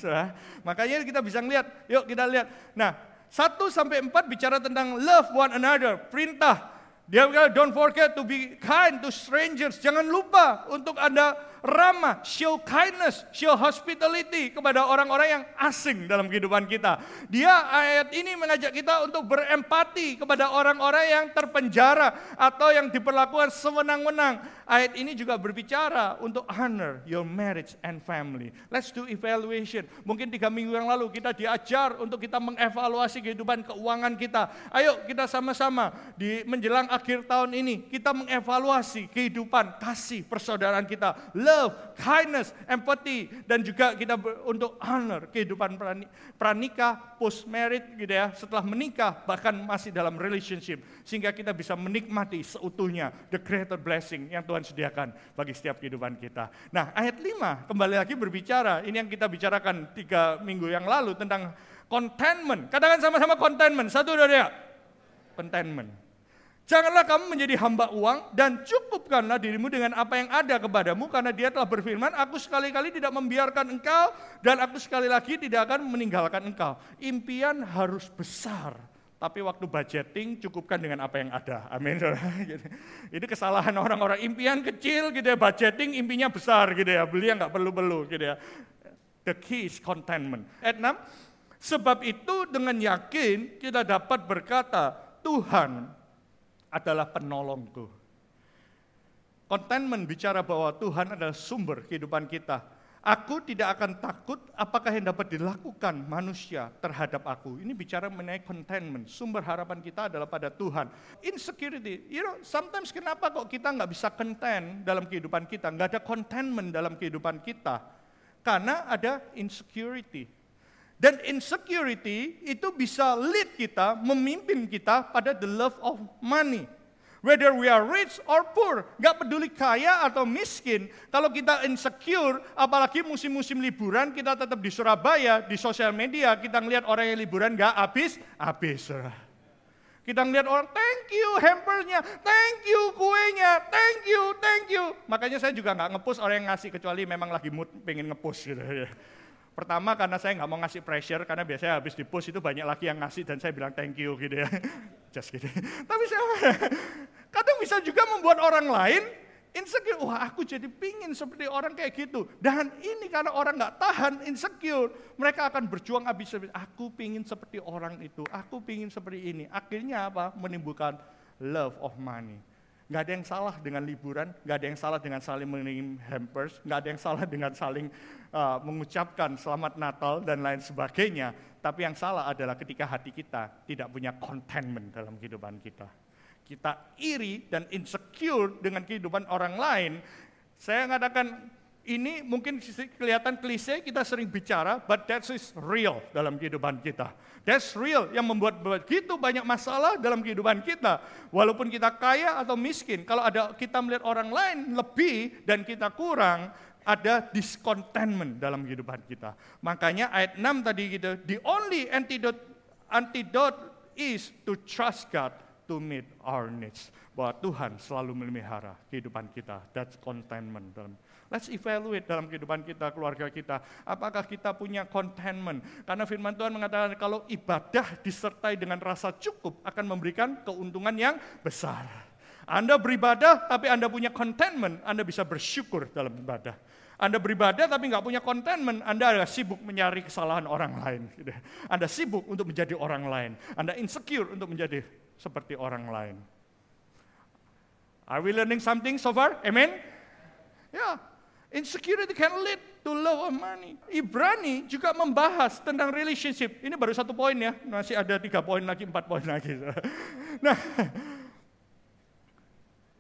Makanya kita bisa lihat, yuk kita lihat. Nah, 1 sampai 4 bicara tentang love one another, perintah. Dia bilang don't forget to be kind to strangers. Jangan lupa untuk Anda ramah, show kindness, show hospitality kepada orang-orang yang asing dalam kehidupan kita. Dia ayat ini mengajak kita untuk berempati kepada orang-orang yang terpenjara atau yang diperlakukan sewenang-wenang. Ayat ini juga berbicara untuk honor your marriage and family. Let's do evaluation. Mungkin tiga minggu yang lalu kita diajar untuk kita mengevaluasi kehidupan keuangan kita. Ayo kita sama-sama di menjelang akhir tahun ini kita mengevaluasi kehidupan kasih persaudaraan kita love, kindness, empathy, dan juga kita untuk honor kehidupan pranikah, post married gitu ya, setelah menikah bahkan masih dalam relationship sehingga kita bisa menikmati seutuhnya the greater blessing yang Tuhan sediakan bagi setiap kehidupan kita. Nah ayat 5 kembali lagi berbicara, ini yang kita bicarakan tiga minggu yang lalu tentang contentment. Katakan sama-sama contentment, satu dua ya. Contentment. Janganlah kamu menjadi hamba uang dan cukupkanlah dirimu dengan apa yang ada kepadamu karena dia telah berfirman, aku sekali-kali tidak membiarkan engkau dan aku sekali lagi tidak akan meninggalkan engkau. Impian harus besar, tapi waktu budgeting cukupkan dengan apa yang ada. Amin. Ini kesalahan orang-orang impian kecil gitu ya, budgeting impinya besar gitu ya, beli yang nggak perlu-perlu gitu ya. The key is contentment. Ayat 6, sebab itu dengan yakin kita dapat berkata, Tuhan adalah penolongku. Contentment bicara bahwa Tuhan adalah sumber kehidupan kita. Aku tidak akan takut apakah yang dapat dilakukan manusia terhadap aku. Ini bicara mengenai contentment. Sumber harapan kita adalah pada Tuhan. Insecurity, you know, sometimes kenapa kok kita nggak bisa content dalam kehidupan kita, nggak ada contentment dalam kehidupan kita? Karena ada insecurity. Dan insecurity itu bisa lead kita, memimpin kita pada the love of money. Whether we are rich or poor, gak peduli kaya atau miskin. Kalau kita insecure, apalagi musim-musim liburan, kita tetap di Surabaya, di sosial media, kita ngelihat orang yang liburan gak habis, habis. Kita ngelihat orang, thank you hampernya, thank you kuenya, thank you, thank you. Makanya saya juga nggak ngepost orang yang ngasih, kecuali memang lagi mood pengen ngepost gitu. Pertama karena saya nggak mau ngasih pressure, karena biasanya habis di post itu banyak lagi yang ngasih dan saya bilang thank you gitu ya. Just gitu. Tapi saya kadang bisa juga membuat orang lain insecure. Wah aku jadi pingin seperti orang kayak gitu. Dan ini karena orang nggak tahan insecure. Mereka akan berjuang habis habis. Aku pingin seperti orang itu. Aku pingin seperti ini. Akhirnya apa? Menimbulkan love of money. Nggak ada yang salah dengan liburan, nggak ada yang salah dengan saling mengirim hampers, nggak ada yang salah dengan saling uh, mengucapkan selamat Natal dan lain sebagainya. Tapi yang salah adalah ketika hati kita tidak punya contentment dalam kehidupan kita. Kita iri dan insecure dengan kehidupan orang lain. Saya mengatakan ini mungkin kelihatan klise kita sering bicara, but that is real dalam kehidupan kita. That's real yang membuat begitu banyak masalah dalam kehidupan kita. Walaupun kita kaya atau miskin, kalau ada kita melihat orang lain lebih dan kita kurang, ada discontentment dalam kehidupan kita. Makanya ayat 6 tadi gitu, the only antidote antidote is to trust God to meet our needs. Bahwa Tuhan selalu memelihara kehidupan kita. That's contentment dalam Let's evaluate dalam kehidupan kita, keluarga kita. Apakah kita punya contentment? Karena firman Tuhan mengatakan kalau ibadah disertai dengan rasa cukup akan memberikan keuntungan yang besar. Anda beribadah tapi Anda punya contentment, Anda bisa bersyukur dalam ibadah. Anda beribadah tapi nggak punya contentment, Anda ada sibuk mencari kesalahan orang lain. Gitu. Anda sibuk untuk menjadi orang lain. Anda insecure untuk menjadi seperti orang lain. Are we learning something so far? Amen? Ya, Insecurity can lead to love of money. Ibrani juga membahas tentang relationship. Ini baru satu poin ya, masih ada tiga poin lagi, empat poin lagi. Nah,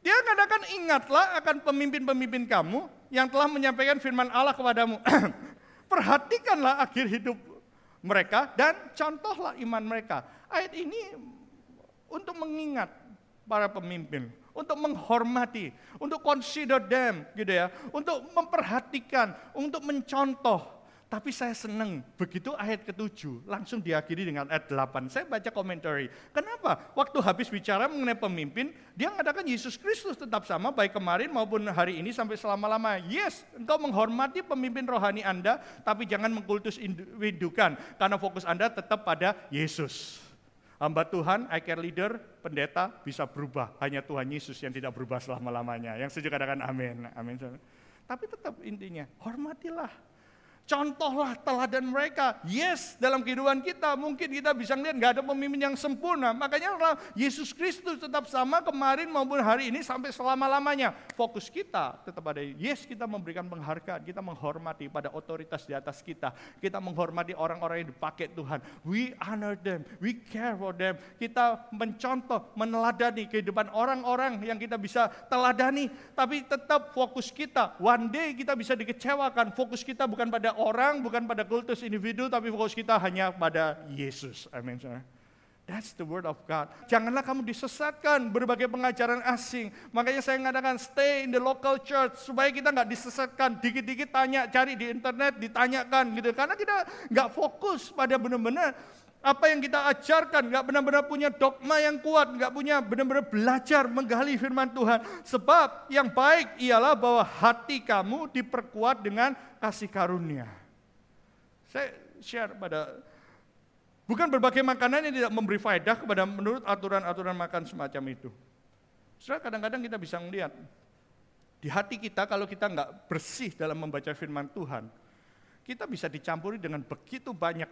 dia katakan ingatlah akan pemimpin-pemimpin kamu yang telah menyampaikan firman Allah kepadamu. Perhatikanlah akhir hidup mereka dan contohlah iman mereka. Ayat ini untuk mengingat para pemimpin untuk menghormati, untuk consider them gitu ya, untuk memperhatikan, untuk mencontoh. Tapi saya senang begitu ayat ketujuh langsung diakhiri dengan ayat 8. Saya baca komentari. Kenapa? Waktu habis bicara mengenai pemimpin, dia mengatakan Yesus Kristus tetap sama baik kemarin maupun hari ini sampai selama-lama. Yes, engkau menghormati pemimpin rohani Anda, tapi jangan mengkultus indukan karena fokus Anda tetap pada Yesus. Hamba Tuhan, I care leader, pendeta bisa berubah. Hanya Tuhan Yesus yang tidak berubah selama-lamanya. Yang setuju katakan amin. Amin. Tapi tetap intinya, hormatilah Contohlah teladan mereka. Yes, dalam kehidupan kita mungkin kita bisa melihat nggak ada pemimpin yang sempurna. Makanya Yesus Kristus tetap sama kemarin maupun hari ini sampai selama-lamanya. Fokus kita tetap ada. Yes, kita memberikan penghargaan, kita menghormati pada otoritas di atas kita. Kita menghormati orang-orang yang dipakai Tuhan. We honor them, we care for them. Kita mencontoh, meneladani kehidupan orang-orang yang kita bisa teladani. Tapi tetap fokus kita. One day kita bisa dikecewakan. Fokus kita bukan pada orang, bukan pada kultus individu, tapi fokus kita hanya pada Yesus. Amin. That's the word of God. Janganlah kamu disesatkan berbagai pengajaran asing. Makanya saya mengatakan stay in the local church supaya kita nggak disesatkan. Dikit-dikit tanya, cari di internet, ditanyakan gitu. Karena kita nggak fokus pada benar-benar apa yang kita ajarkan, nggak benar-benar punya dogma yang kuat, nggak punya benar-benar belajar menggali firman Tuhan. Sebab yang baik ialah bahwa hati kamu diperkuat dengan kasih karunia. Saya share pada bukan berbagai makanan yang tidak memberi faedah kepada menurut aturan-aturan makan semacam itu. Saudara kadang-kadang kita bisa melihat di hati kita kalau kita nggak bersih dalam membaca firman Tuhan, kita bisa dicampuri dengan begitu banyak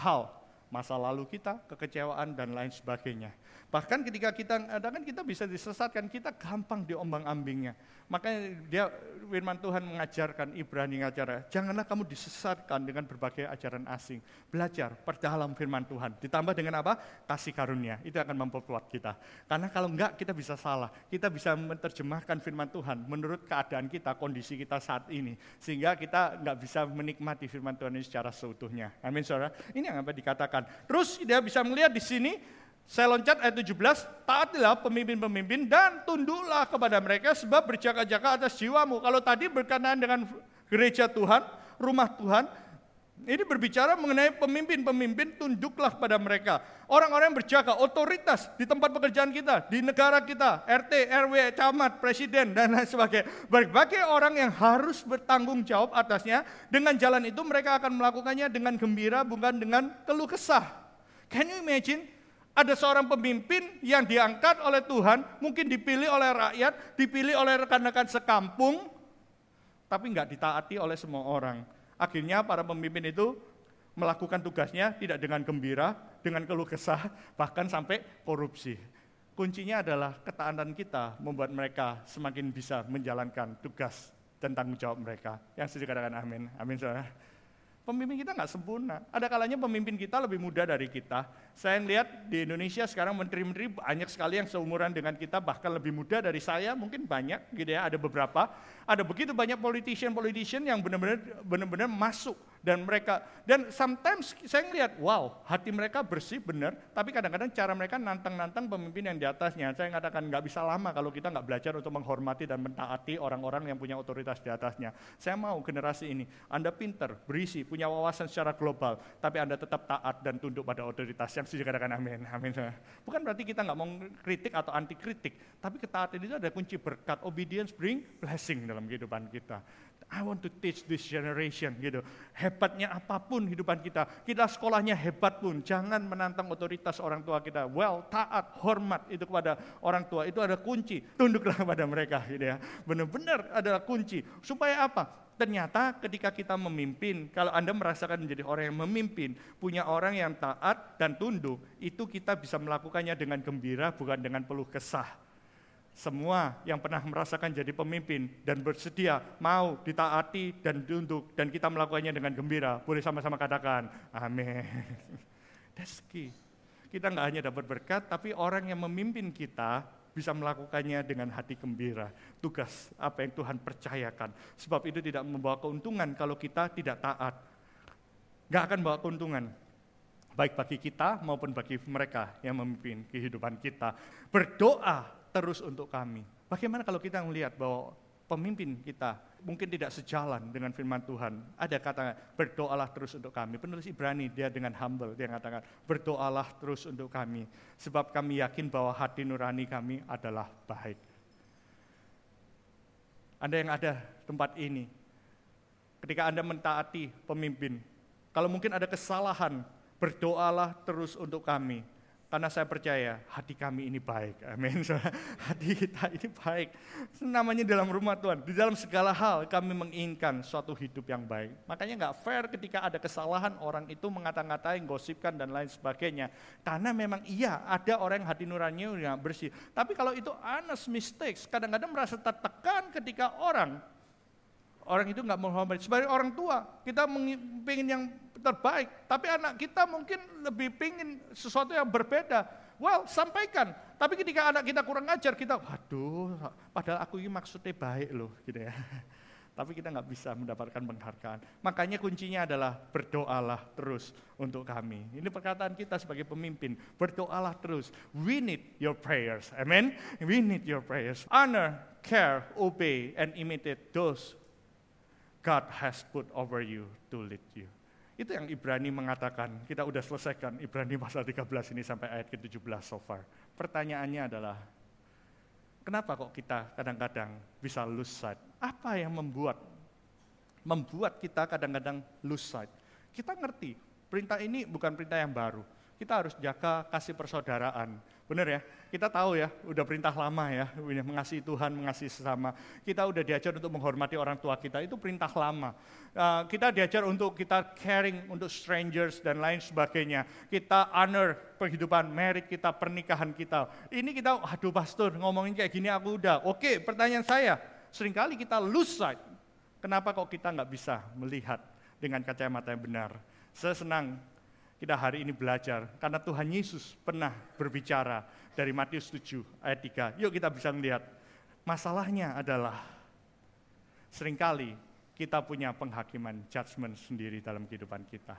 hal masa lalu kita, kekecewaan dan lain sebagainya. Bahkan ketika kita ada kan kita bisa disesatkan, kita gampang diombang-ambingnya. Makanya dia firman Tuhan mengajarkan Ibrani ngajar, janganlah kamu disesatkan dengan berbagai ajaran asing. Belajar, perdalam firman Tuhan. Ditambah dengan apa? Kasih karunia. Itu akan memperkuat kita. Karena kalau enggak kita bisa salah. Kita bisa menerjemahkan firman Tuhan menurut keadaan kita, kondisi kita saat ini. Sehingga kita enggak bisa menikmati firman Tuhan ini secara seutuhnya. Amin saudara. Ini yang apa dikatakan. Terus dia bisa melihat di sini saya loncat ayat 17, taatilah pemimpin-pemimpin dan tunduklah kepada mereka sebab berjaga-jaga atas jiwamu. Kalau tadi berkenaan dengan gereja Tuhan, rumah Tuhan, ini berbicara mengenai pemimpin-pemimpin, tunduklah kepada mereka. Orang-orang yang berjaga, otoritas di tempat pekerjaan kita, di negara kita, RT, RW, camat, presiden, dan lain sebagainya. Berbagai orang yang harus bertanggung jawab atasnya, dengan jalan itu mereka akan melakukannya dengan gembira, bukan dengan keluh kesah. Can you imagine? Ada seorang pemimpin yang diangkat oleh Tuhan, mungkin dipilih oleh rakyat, dipilih oleh rekan-rekan sekampung, tapi nggak ditaati oleh semua orang. Akhirnya para pemimpin itu melakukan tugasnya tidak dengan gembira, dengan keluh kesah, bahkan sampai korupsi. Kuncinya adalah ketaatan kita membuat mereka semakin bisa menjalankan tugas dan tanggung jawab mereka. Yang setuju katakan amin. Amin saudara. Pemimpin kita nggak sempurna. Ada kalanya pemimpin kita lebih muda dari kita. Saya lihat di Indonesia sekarang menteri-menteri banyak sekali yang seumuran dengan kita, bahkan lebih muda dari saya, mungkin banyak gitu ya, ada beberapa. Ada begitu banyak politician-politician yang benar-benar benar-benar masuk dan mereka dan sometimes saya ngelihat wow hati mereka bersih benar tapi kadang-kadang cara mereka nantang-nantang pemimpin yang di atasnya. Saya katakan nggak bisa lama kalau kita nggak belajar untuk menghormati dan mentaati orang-orang yang punya otoritas di atasnya. Saya mau generasi ini anda pinter berisi punya wawasan secara global tapi anda tetap taat dan tunduk pada otoritas yang sudah katakan amin amin. Bukan berarti kita nggak mau kritik atau anti kritik tapi ketaatan itu ada kunci berkat. Obedience bring blessing dalam kehidupan kita I want to teach this generation gitu. Hebatnya apa pun hidupan kita, kita sekolahnya hebat pun, jangan menantang otoritas orang tua kita. Well, taat, hormat itu kepada orang tua itu ada kunci. Tunduklah kepada mereka gitu ya. Benar-benar adalah kunci. Supaya apa? Ternyata ketika kita memimpin, kalau Anda merasakan menjadi orang yang memimpin, punya orang yang taat dan tunduk, itu kita bisa melakukannya dengan gembira bukan dengan peluh kesah semua yang pernah merasakan jadi pemimpin dan bersedia mau ditaati dan tunduk dan kita melakukannya dengan gembira, boleh sama-sama katakan amin. That's. Kita nggak hanya dapat berkat, tapi orang yang memimpin kita bisa melakukannya dengan hati gembira. Tugas apa yang Tuhan percayakan. Sebab itu tidak membawa keuntungan kalau kita tidak taat. Nggak akan bawa keuntungan. Baik bagi kita maupun bagi mereka yang memimpin kehidupan kita. Berdoa terus untuk kami. Bagaimana kalau kita melihat bahwa pemimpin kita mungkin tidak sejalan dengan firman Tuhan. Ada kata berdoalah terus untuk kami. Penulis Ibrani dia dengan humble dia mengatakan berdoalah terus untuk kami sebab kami yakin bahwa hati nurani kami adalah baik. Anda yang ada tempat ini, ketika Anda mentaati pemimpin, kalau mungkin ada kesalahan, berdoalah terus untuk kami karena saya percaya hati kami ini baik. Amin. Hati kita ini baik. Namanya dalam rumah Tuhan. Di dalam segala hal kami menginginkan suatu hidup yang baik. Makanya nggak fair ketika ada kesalahan orang itu mengata-ngatai, gosipkan dan lain sebagainya. Karena memang iya ada orang yang hati nuraninya yang bersih. Tapi kalau itu honest mistakes, kadang-kadang merasa tertekan ketika orang orang itu nggak menghormati. Sebagai orang tua, kita ingin yang terbaik, tapi anak kita mungkin lebih ingin sesuatu yang berbeda. Well, sampaikan. Tapi ketika anak kita kurang ajar, kita, waduh, padahal aku ini maksudnya baik loh, gitu ya. Tapi kita nggak bisa mendapatkan penghargaan. Makanya kuncinya adalah berdoalah terus untuk kami. Ini perkataan kita sebagai pemimpin. Berdoalah terus. We need your prayers. Amen. We need your prayers. Honor, care, obey, and imitate those God has put over you to lead you. Itu yang Ibrani mengatakan, kita udah selesaikan Ibrani pasal 13 ini sampai ayat ke-17 so far. Pertanyaannya adalah, kenapa kok kita kadang-kadang bisa lose sight? Apa yang membuat membuat kita kadang-kadang lose sight? Kita ngerti, perintah ini bukan perintah yang baru. Kita harus jaga kasih persaudaraan Benar ya? Kita tahu ya, udah perintah lama ya, mengasihi Tuhan, mengasihi sesama. Kita udah diajar untuk menghormati orang tua kita, itu perintah lama. Uh, kita diajar untuk kita caring untuk strangers dan lain sebagainya. Kita honor kehidupan merit kita, pernikahan kita. Ini kita, aduh pastor ngomongin kayak gini aku udah. Oke, pertanyaan saya, sering kali kita lose sight. Kenapa kok kita nggak bisa melihat dengan kacamata yang benar? Saya senang kita hari ini belajar karena Tuhan Yesus pernah berbicara dari Matius 7 ayat 3. Yuk kita bisa melihat masalahnya adalah sering kali kita punya penghakiman judgment sendiri dalam kehidupan kita.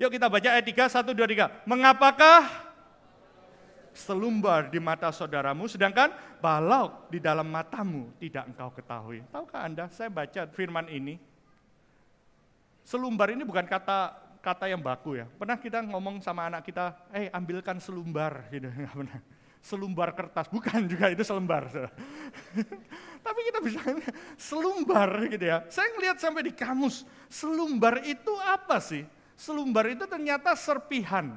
Yuk kita baca ayat 3, 1, 2, 3. Mengapakah selumbar di mata saudaramu, sedangkan balau di dalam matamu tidak engkau ketahui. Tahukah Anda, saya baca firman ini, selumbar ini bukan kata kata yang baku ya. Pernah kita ngomong sama anak kita, eh ambilkan selumbar, gitu. Nggak pernah. Selumbar kertas, bukan juga itu selembar. Tapi kita bisa selumbar gitu ya. Saya ngelihat sampai di kamus, selumbar itu apa sih? Selumbar itu ternyata serpihan.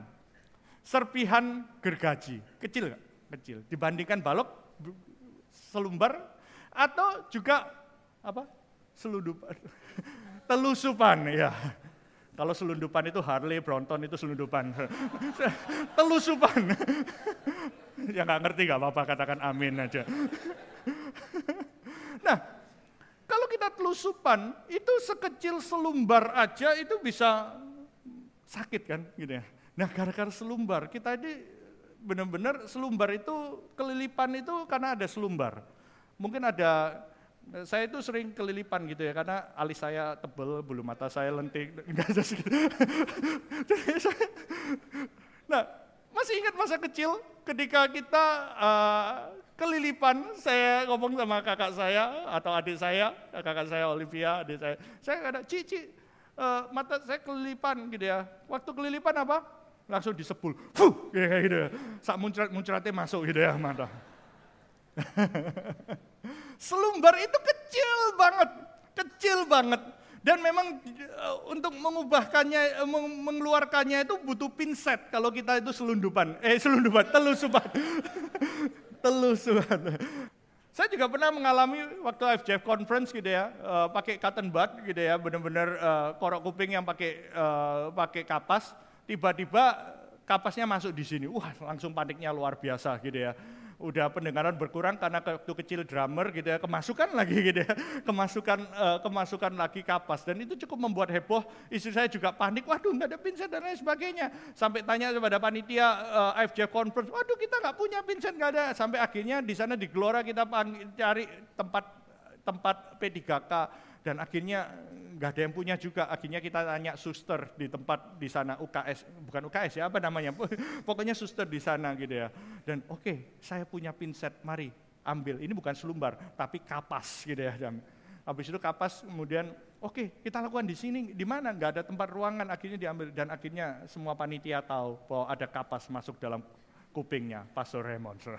Serpihan gergaji. Kecil nggak? Kecil. Dibandingkan balok, selumbar, atau juga apa? Selundupan. Telusupan ya kalau selundupan itu Harley, Brompton itu selundupan. Telusupan. ya nggak ngerti nggak apa-apa, katakan amin aja. nah, kalau kita telusupan itu sekecil selumbar aja itu bisa sakit kan gitu ya. Nah gara-gara selumbar kita ini benar-benar selumbar itu kelilipan itu karena ada selumbar. Mungkin ada saya itu sering kelilipan gitu ya karena alis saya tebel, bulu mata saya lentik, enggak gitu. nah, masih ingat masa kecil ketika kita uh, kelilipan, saya ngomong sama kakak saya atau adik saya, kakak saya Olivia, adik saya, saya ada cici, uh, mata saya kelilipan gitu ya. Waktu kelilipan apa? Langsung disepul, fuh, kayak gitu ya. Sak muncrat-muncratnya masuk gitu ya mata. Selumbar itu kecil banget, kecil banget. Dan memang uh, untuk mengubahkannya, uh, mengeluarkannya itu butuh pinset kalau kita itu selundupan, eh selundupan, telusupan. telusupan. Saya juga pernah mengalami waktu FJF conference gitu ya, uh, pakai cotton bud gitu ya, benar-benar uh, korok kuping yang pakai pakai kapas, tiba-tiba kapasnya masuk di sini. Wah, langsung paniknya luar biasa gitu ya udah pendengaran berkurang karena waktu kecil drummer gitu ya, kemasukan lagi gitu ya, kemasukan uh, kemasukan lagi kapas dan itu cukup membuat heboh. Istri saya juga panik, waduh nggak ada pinset dan lain sebagainya. Sampai tanya kepada panitia uh, eh, FJ conference, waduh kita nggak punya pinset nggak ada. Sampai akhirnya di sana di Gelora kita cari tempat tempat P3K dan akhirnya nggak ada yang punya juga. Akhirnya kita tanya suster di tempat di sana UKS, bukan UKS ya apa namanya, pokoknya suster di sana gitu ya. Dan oke, okay, saya punya pinset, mari ambil. Ini bukan selumbar, tapi kapas gitu ya. Dan habis itu kapas kemudian oke okay, kita lakukan di sini di mana nggak ada tempat ruangan akhirnya diambil dan akhirnya semua panitia tahu bahwa ada kapas masuk dalam kupingnya Pastor Raymond.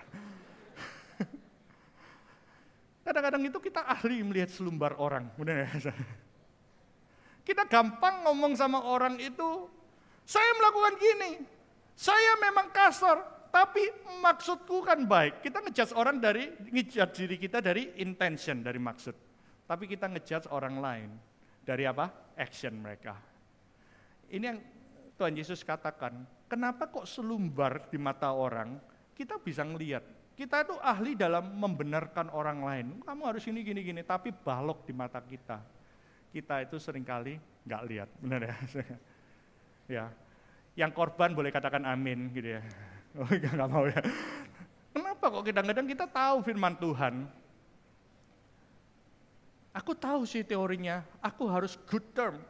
Kadang-kadang itu kita ahli melihat selumbar orang, ya? Kita gampang ngomong sama orang itu, saya melakukan gini, saya memang kasar, tapi maksudku kan baik. Kita ngejudge orang dari, ngejudge diri kita dari intention, dari maksud. Tapi kita ngejudge orang lain dari apa? Action mereka. Ini yang Tuhan Yesus katakan, kenapa kok selumbar di mata orang, kita bisa ngelihat. Kita itu ahli dalam membenarkan orang lain. Kamu harus ini, gini, gini. Tapi balok di mata kita kita itu sering kali nggak lihat, benar ya? ya, yang korban boleh katakan amin gitu ya. Oh nggak mau ya. Kenapa kok kadang-kadang kita tahu firman Tuhan? Aku tahu sih teorinya, aku harus good term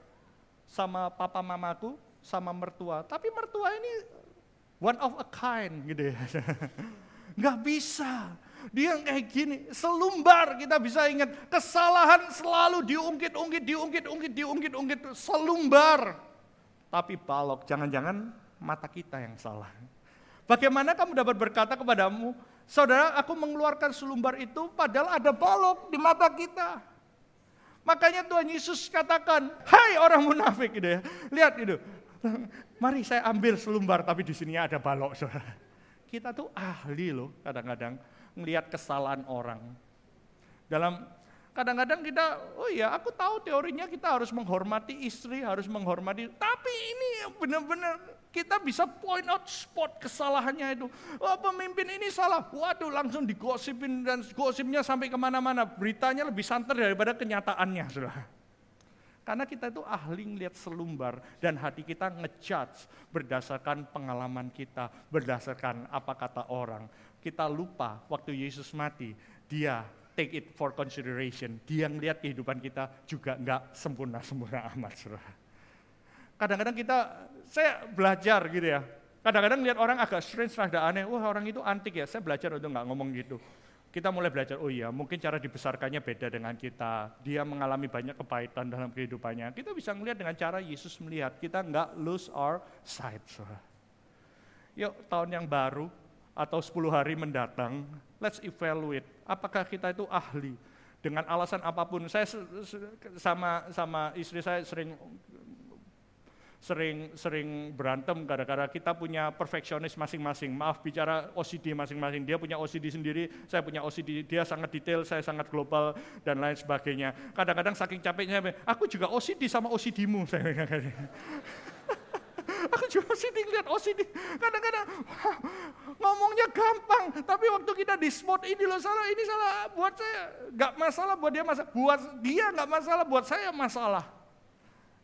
sama papa mamaku, sama mertua. Tapi mertua ini one of a kind gitu ya. Nggak bisa. Dia kayak gini, selumbar kita bisa ingat. Kesalahan selalu diungkit-ungkit, diungkit-ungkit, diungkit-ungkit, selumbar. Tapi balok, jangan-jangan mata kita yang salah. Bagaimana kamu dapat berkata kepadamu, saudara aku mengeluarkan selumbar itu padahal ada balok di mata kita. Makanya Tuhan Yesus katakan, hai orang munafik gitu ya. Lihat itu, mari saya ambil selumbar tapi di sini ada balok saudara. Kita tuh ahli loh kadang-kadang melihat kesalahan orang. Dalam kadang-kadang kita, oh iya aku tahu teorinya kita harus menghormati istri, harus menghormati, tapi ini benar-benar kita bisa point out spot kesalahannya itu. Oh pemimpin ini salah, waduh langsung digosipin dan gosipnya sampai ke mana-mana. Beritanya lebih santer daripada kenyataannya. Sudah. Karena kita itu ahli ngelihat selumbar dan hati kita ngejudge berdasarkan pengalaman kita, berdasarkan apa kata orang kita lupa waktu Yesus mati, dia take it for consideration. Dia ngelihat kehidupan kita juga nggak sempurna-sempurna amat, saudara. Kadang-kadang kita, saya belajar gitu ya, kadang-kadang lihat orang agak strange, rada aneh, wah orang itu antik ya, saya belajar untuk nggak ngomong gitu. Kita mulai belajar, oh iya mungkin cara dibesarkannya beda dengan kita. Dia mengalami banyak kepahitan dalam kehidupannya. Kita bisa melihat dengan cara Yesus melihat, kita nggak lose our sight. Yuk tahun yang baru, atau 10 hari mendatang, let's evaluate apakah kita itu ahli dengan alasan apa pun. Saya sama sama istri saya sering sering sering berantem gara-gara kita punya perfeksionis masing-masing. Maaf bicara OCD masing-masing. Dia punya OCD sendiri, saya punya OCD. Dia sangat detail, saya sangat global dan lain sebagainya. Kadang-kadang saking capeknya, aku juga OCD sama OCD-mu. Aku OCD lihat OCD. Kadang-kadang ngomongnya gampang, tapi waktu kita di spot ini loh salah, ini salah buat saya. Gak masalah buat dia masalah, buat dia gak masalah, buat saya masalah.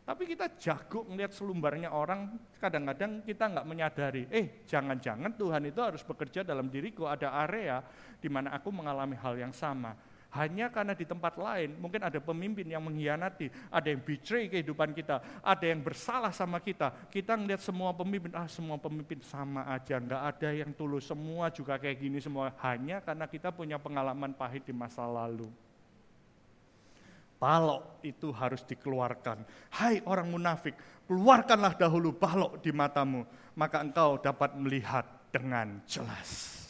Tapi kita jago melihat selumbarnya orang, kadang-kadang kita nggak menyadari, eh jangan-jangan Tuhan itu harus bekerja dalam diriku, ada area di mana aku mengalami hal yang sama. Hanya karena di tempat lain mungkin ada pemimpin yang mengkhianati, ada yang betray kehidupan kita, ada yang bersalah sama kita. Kita ngelihat semua pemimpin, ah semua pemimpin sama aja, nggak ada yang tulus, semua juga kayak gini semua. Hanya karena kita punya pengalaman pahit di masa lalu. Balok itu harus dikeluarkan. Hai orang munafik, keluarkanlah dahulu balok di matamu, maka engkau dapat melihat dengan jelas.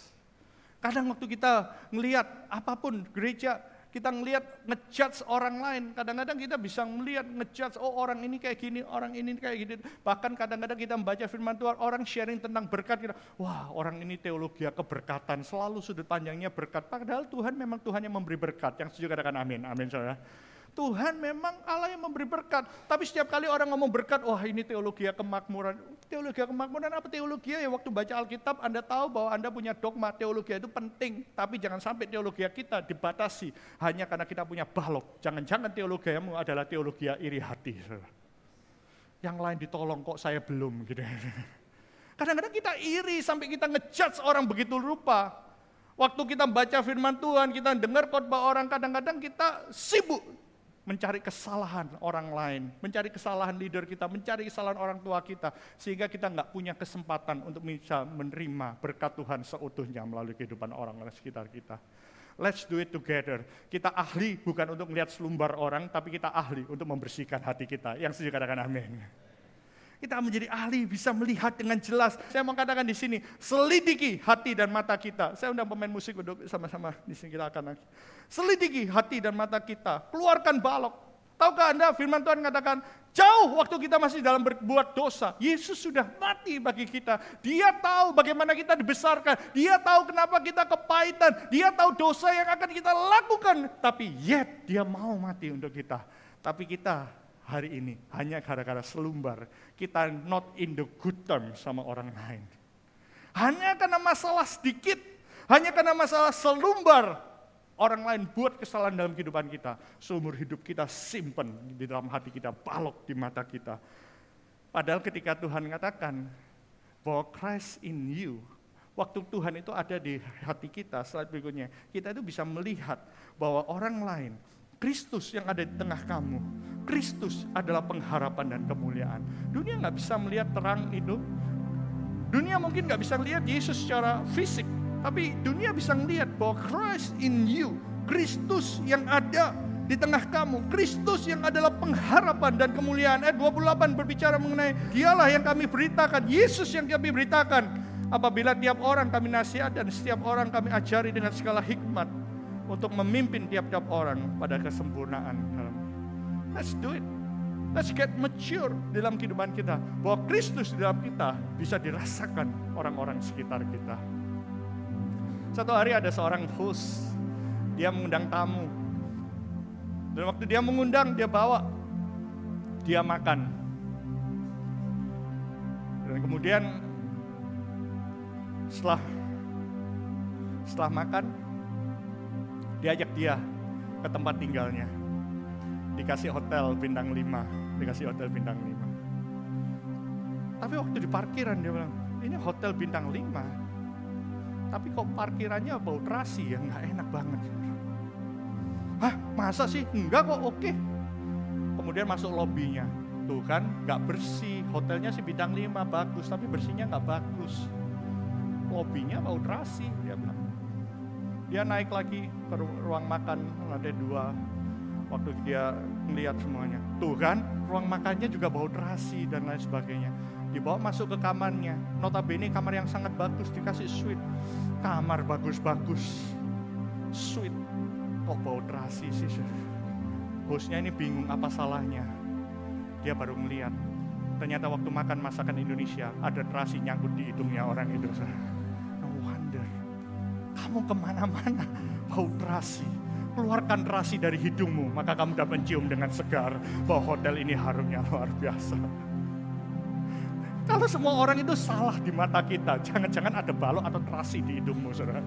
Kadang waktu kita melihat apa pun gereja, kita ngelihat ngejudge orang lain. Kadang-kadang kita bisa melihat ngejudge, oh orang ini kayak gini, orang ini kayak gini. Bahkan kadang-kadang kita membaca firman Tuhan, orang sharing tentang berkat, kita, wah orang ini teologi keberkatan, selalu sudut pandangnya berkat. Padahal Tuhan memang Tuhan yang memberi berkat. Yang setuju katakan amin, amin saudara. Tuhan memang Allah yang memberi berkat. Tapi setiap kali orang ngomong berkat, wah oh, ini teologi kemakmuran. Teologi kemakmuran apa teologi ya? Waktu baca Alkitab Anda tahu bahwa Anda punya dogma teologi itu penting. Tapi jangan sampai teologi kita dibatasi hanya karena kita punya balok. Jangan-jangan teologiamu adalah teologi iri hati. Yang lain ditolong kok saya belum gitu. Kadang-kadang kita iri sampai kita ngejudge orang begitu rupa. Waktu kita baca firman Tuhan, kita dengar khotbah orang, kadang-kadang kita sibuk mencari kesalahan orang lain, mencari kesalahan leader kita, mencari kesalahan orang tua kita, sehingga kita nggak punya kesempatan untuk bisa menerima berkat Tuhan seutuhnya melalui kehidupan orang lain sekitar kita. Let's do it together. Kita ahli bukan untuk melihat selumbar orang, tapi kita ahli untuk membersihkan hati kita. Yang setuju katakan amin. Kita menjadi ahli, bisa melihat dengan jelas. Saya mau katakan di sini, selidiki hati dan mata kita. Saya undang pemain musik untuk sama-sama di sini kita akan selidiki hati dan mata kita. Keluarkan balok. Tahukah Anda firman Tuhan katakan, jauh waktu kita masih dalam berbuat dosa, Yesus sudah mati bagi kita. Dia tahu bagaimana kita dibesarkan, dia tahu kenapa kita kepahitan, dia tahu dosa yang akan kita lakukan. Tapi yet dia mau mati untuk kita. Tapi kita hari ini hanya gara-gara selumbar kita not in the good term sama orang lain. Hanya karena masalah sedikit, hanya karena masalah selumbar, orang lain buat kesalahan dalam kehidupan kita. Seumur hidup kita simpen di dalam hati kita, balok di mata kita. Padahal ketika Tuhan mengatakan bahwa Christ in you, waktu Tuhan itu ada di hati kita, slide berikutnya, kita itu bisa melihat bahwa orang lain Kristus yang ada di tengah kamu. Kristus adalah pengharapan dan kemuliaan. Dunia nggak bisa melihat terang itu. Dunia mungkin nggak bisa melihat Yesus secara fisik. Tapi dunia bisa melihat bahwa Christ in you. Kristus yang ada di tengah kamu. Kristus yang adalah pengharapan dan kemuliaan. Ayat 28 berbicara mengenai dialah yang kami beritakan. Yesus yang kami beritakan. Apabila tiap orang kami nasihat dan setiap orang kami ajari dengan segala hikmat untuk memimpin tiap-tiap orang pada kesempurnaan. Let's do it. Let's get mature dalam kehidupan kita. Bahwa Kristus di dalam kita bisa dirasakan orang-orang sekitar kita. Satu hari ada seorang host, dia mengundang tamu. Dan waktu dia mengundang, dia bawa, dia makan. Dan kemudian setelah setelah makan, diajak dia ke tempat tinggalnya. Dikasih hotel bintang 5, dikasih hotel bintang 5. Tapi waktu di parkiran dia bilang, ini hotel bintang 5. Tapi kok parkirannya bau terasi ya, nggak enak banget. Hah, masa sih? Enggak kok, oke. Kemudian masuk lobbynya. Tuh kan, nggak bersih. Hotelnya sih bintang 5, bagus. Tapi bersihnya nggak bagus. Lobbynya bau terasi, dia bilang. Dia naik lagi ke ruang makan lantai dua. Waktu dia melihat semuanya. Tuh kan, ruang makannya juga bau terasi dan lain sebagainya. Dibawa masuk ke kamarnya. Notabene kamar yang sangat bagus, dikasih suite. Kamar bagus-bagus. Suite. Kok bau terasi sih? Hostnya ini bingung apa salahnya. Dia baru melihat. Ternyata waktu makan masakan Indonesia, ada terasi nyangkut di hidungnya orang itu kamu ke mana-mana bau terasi. Keluarkan terasi dari hidungmu, maka kamu dapat mencium dengan segar bahwa hotel ini harumnya luar biasa. Kalau semua orang itu salah di mata kita, jangan-jangan ada balok atau terasi di hidupmu, saudara.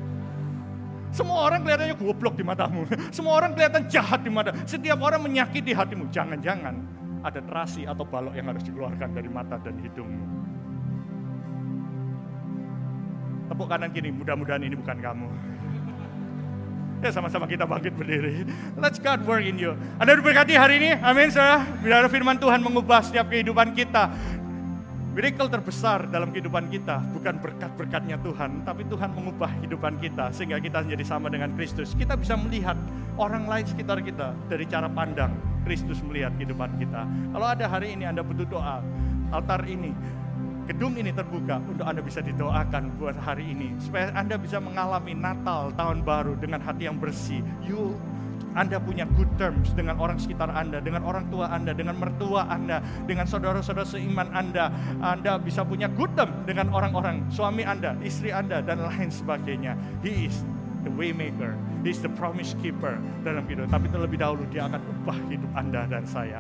Semua orang kelihatannya goblok di matamu. Semua orang kelihatan jahat di mata. Setiap orang menyakiti hatimu. Jangan-jangan ada terasi atau balok yang harus dikeluarkan dari mata dan hidungmu. Tepuk kanan kiri, mudah-mudahan ini bukan kamu. Ya sama-sama kita bangkit berdiri. Let's God work in you. Anda diberkati hari ini, amin saudara. Bila firman Tuhan mengubah setiap kehidupan kita. Miracle terbesar dalam kehidupan kita bukan berkat-berkatnya Tuhan, tapi Tuhan mengubah kehidupan kita sehingga kita menjadi sama dengan Kristus. Kita bisa melihat orang lain sekitar kita dari cara pandang Kristus melihat kehidupan kita. Kalau ada hari ini Anda butuh doa, altar ini, gedung ini terbuka untuk Anda bisa didoakan buat hari ini supaya Anda bisa mengalami Natal tahun baru dengan hati yang bersih. You anda punya good terms dengan orang sekitar Anda, dengan orang tua Anda, dengan mertua Anda, dengan saudara-saudara seiman Anda. Anda bisa punya good term dengan orang-orang, suami Anda, istri Anda, dan lain sebagainya. He is the waymaker, he is the promise keeper dalam hidup. Tapi terlebih dahulu dia akan ubah hidup Anda dan saya.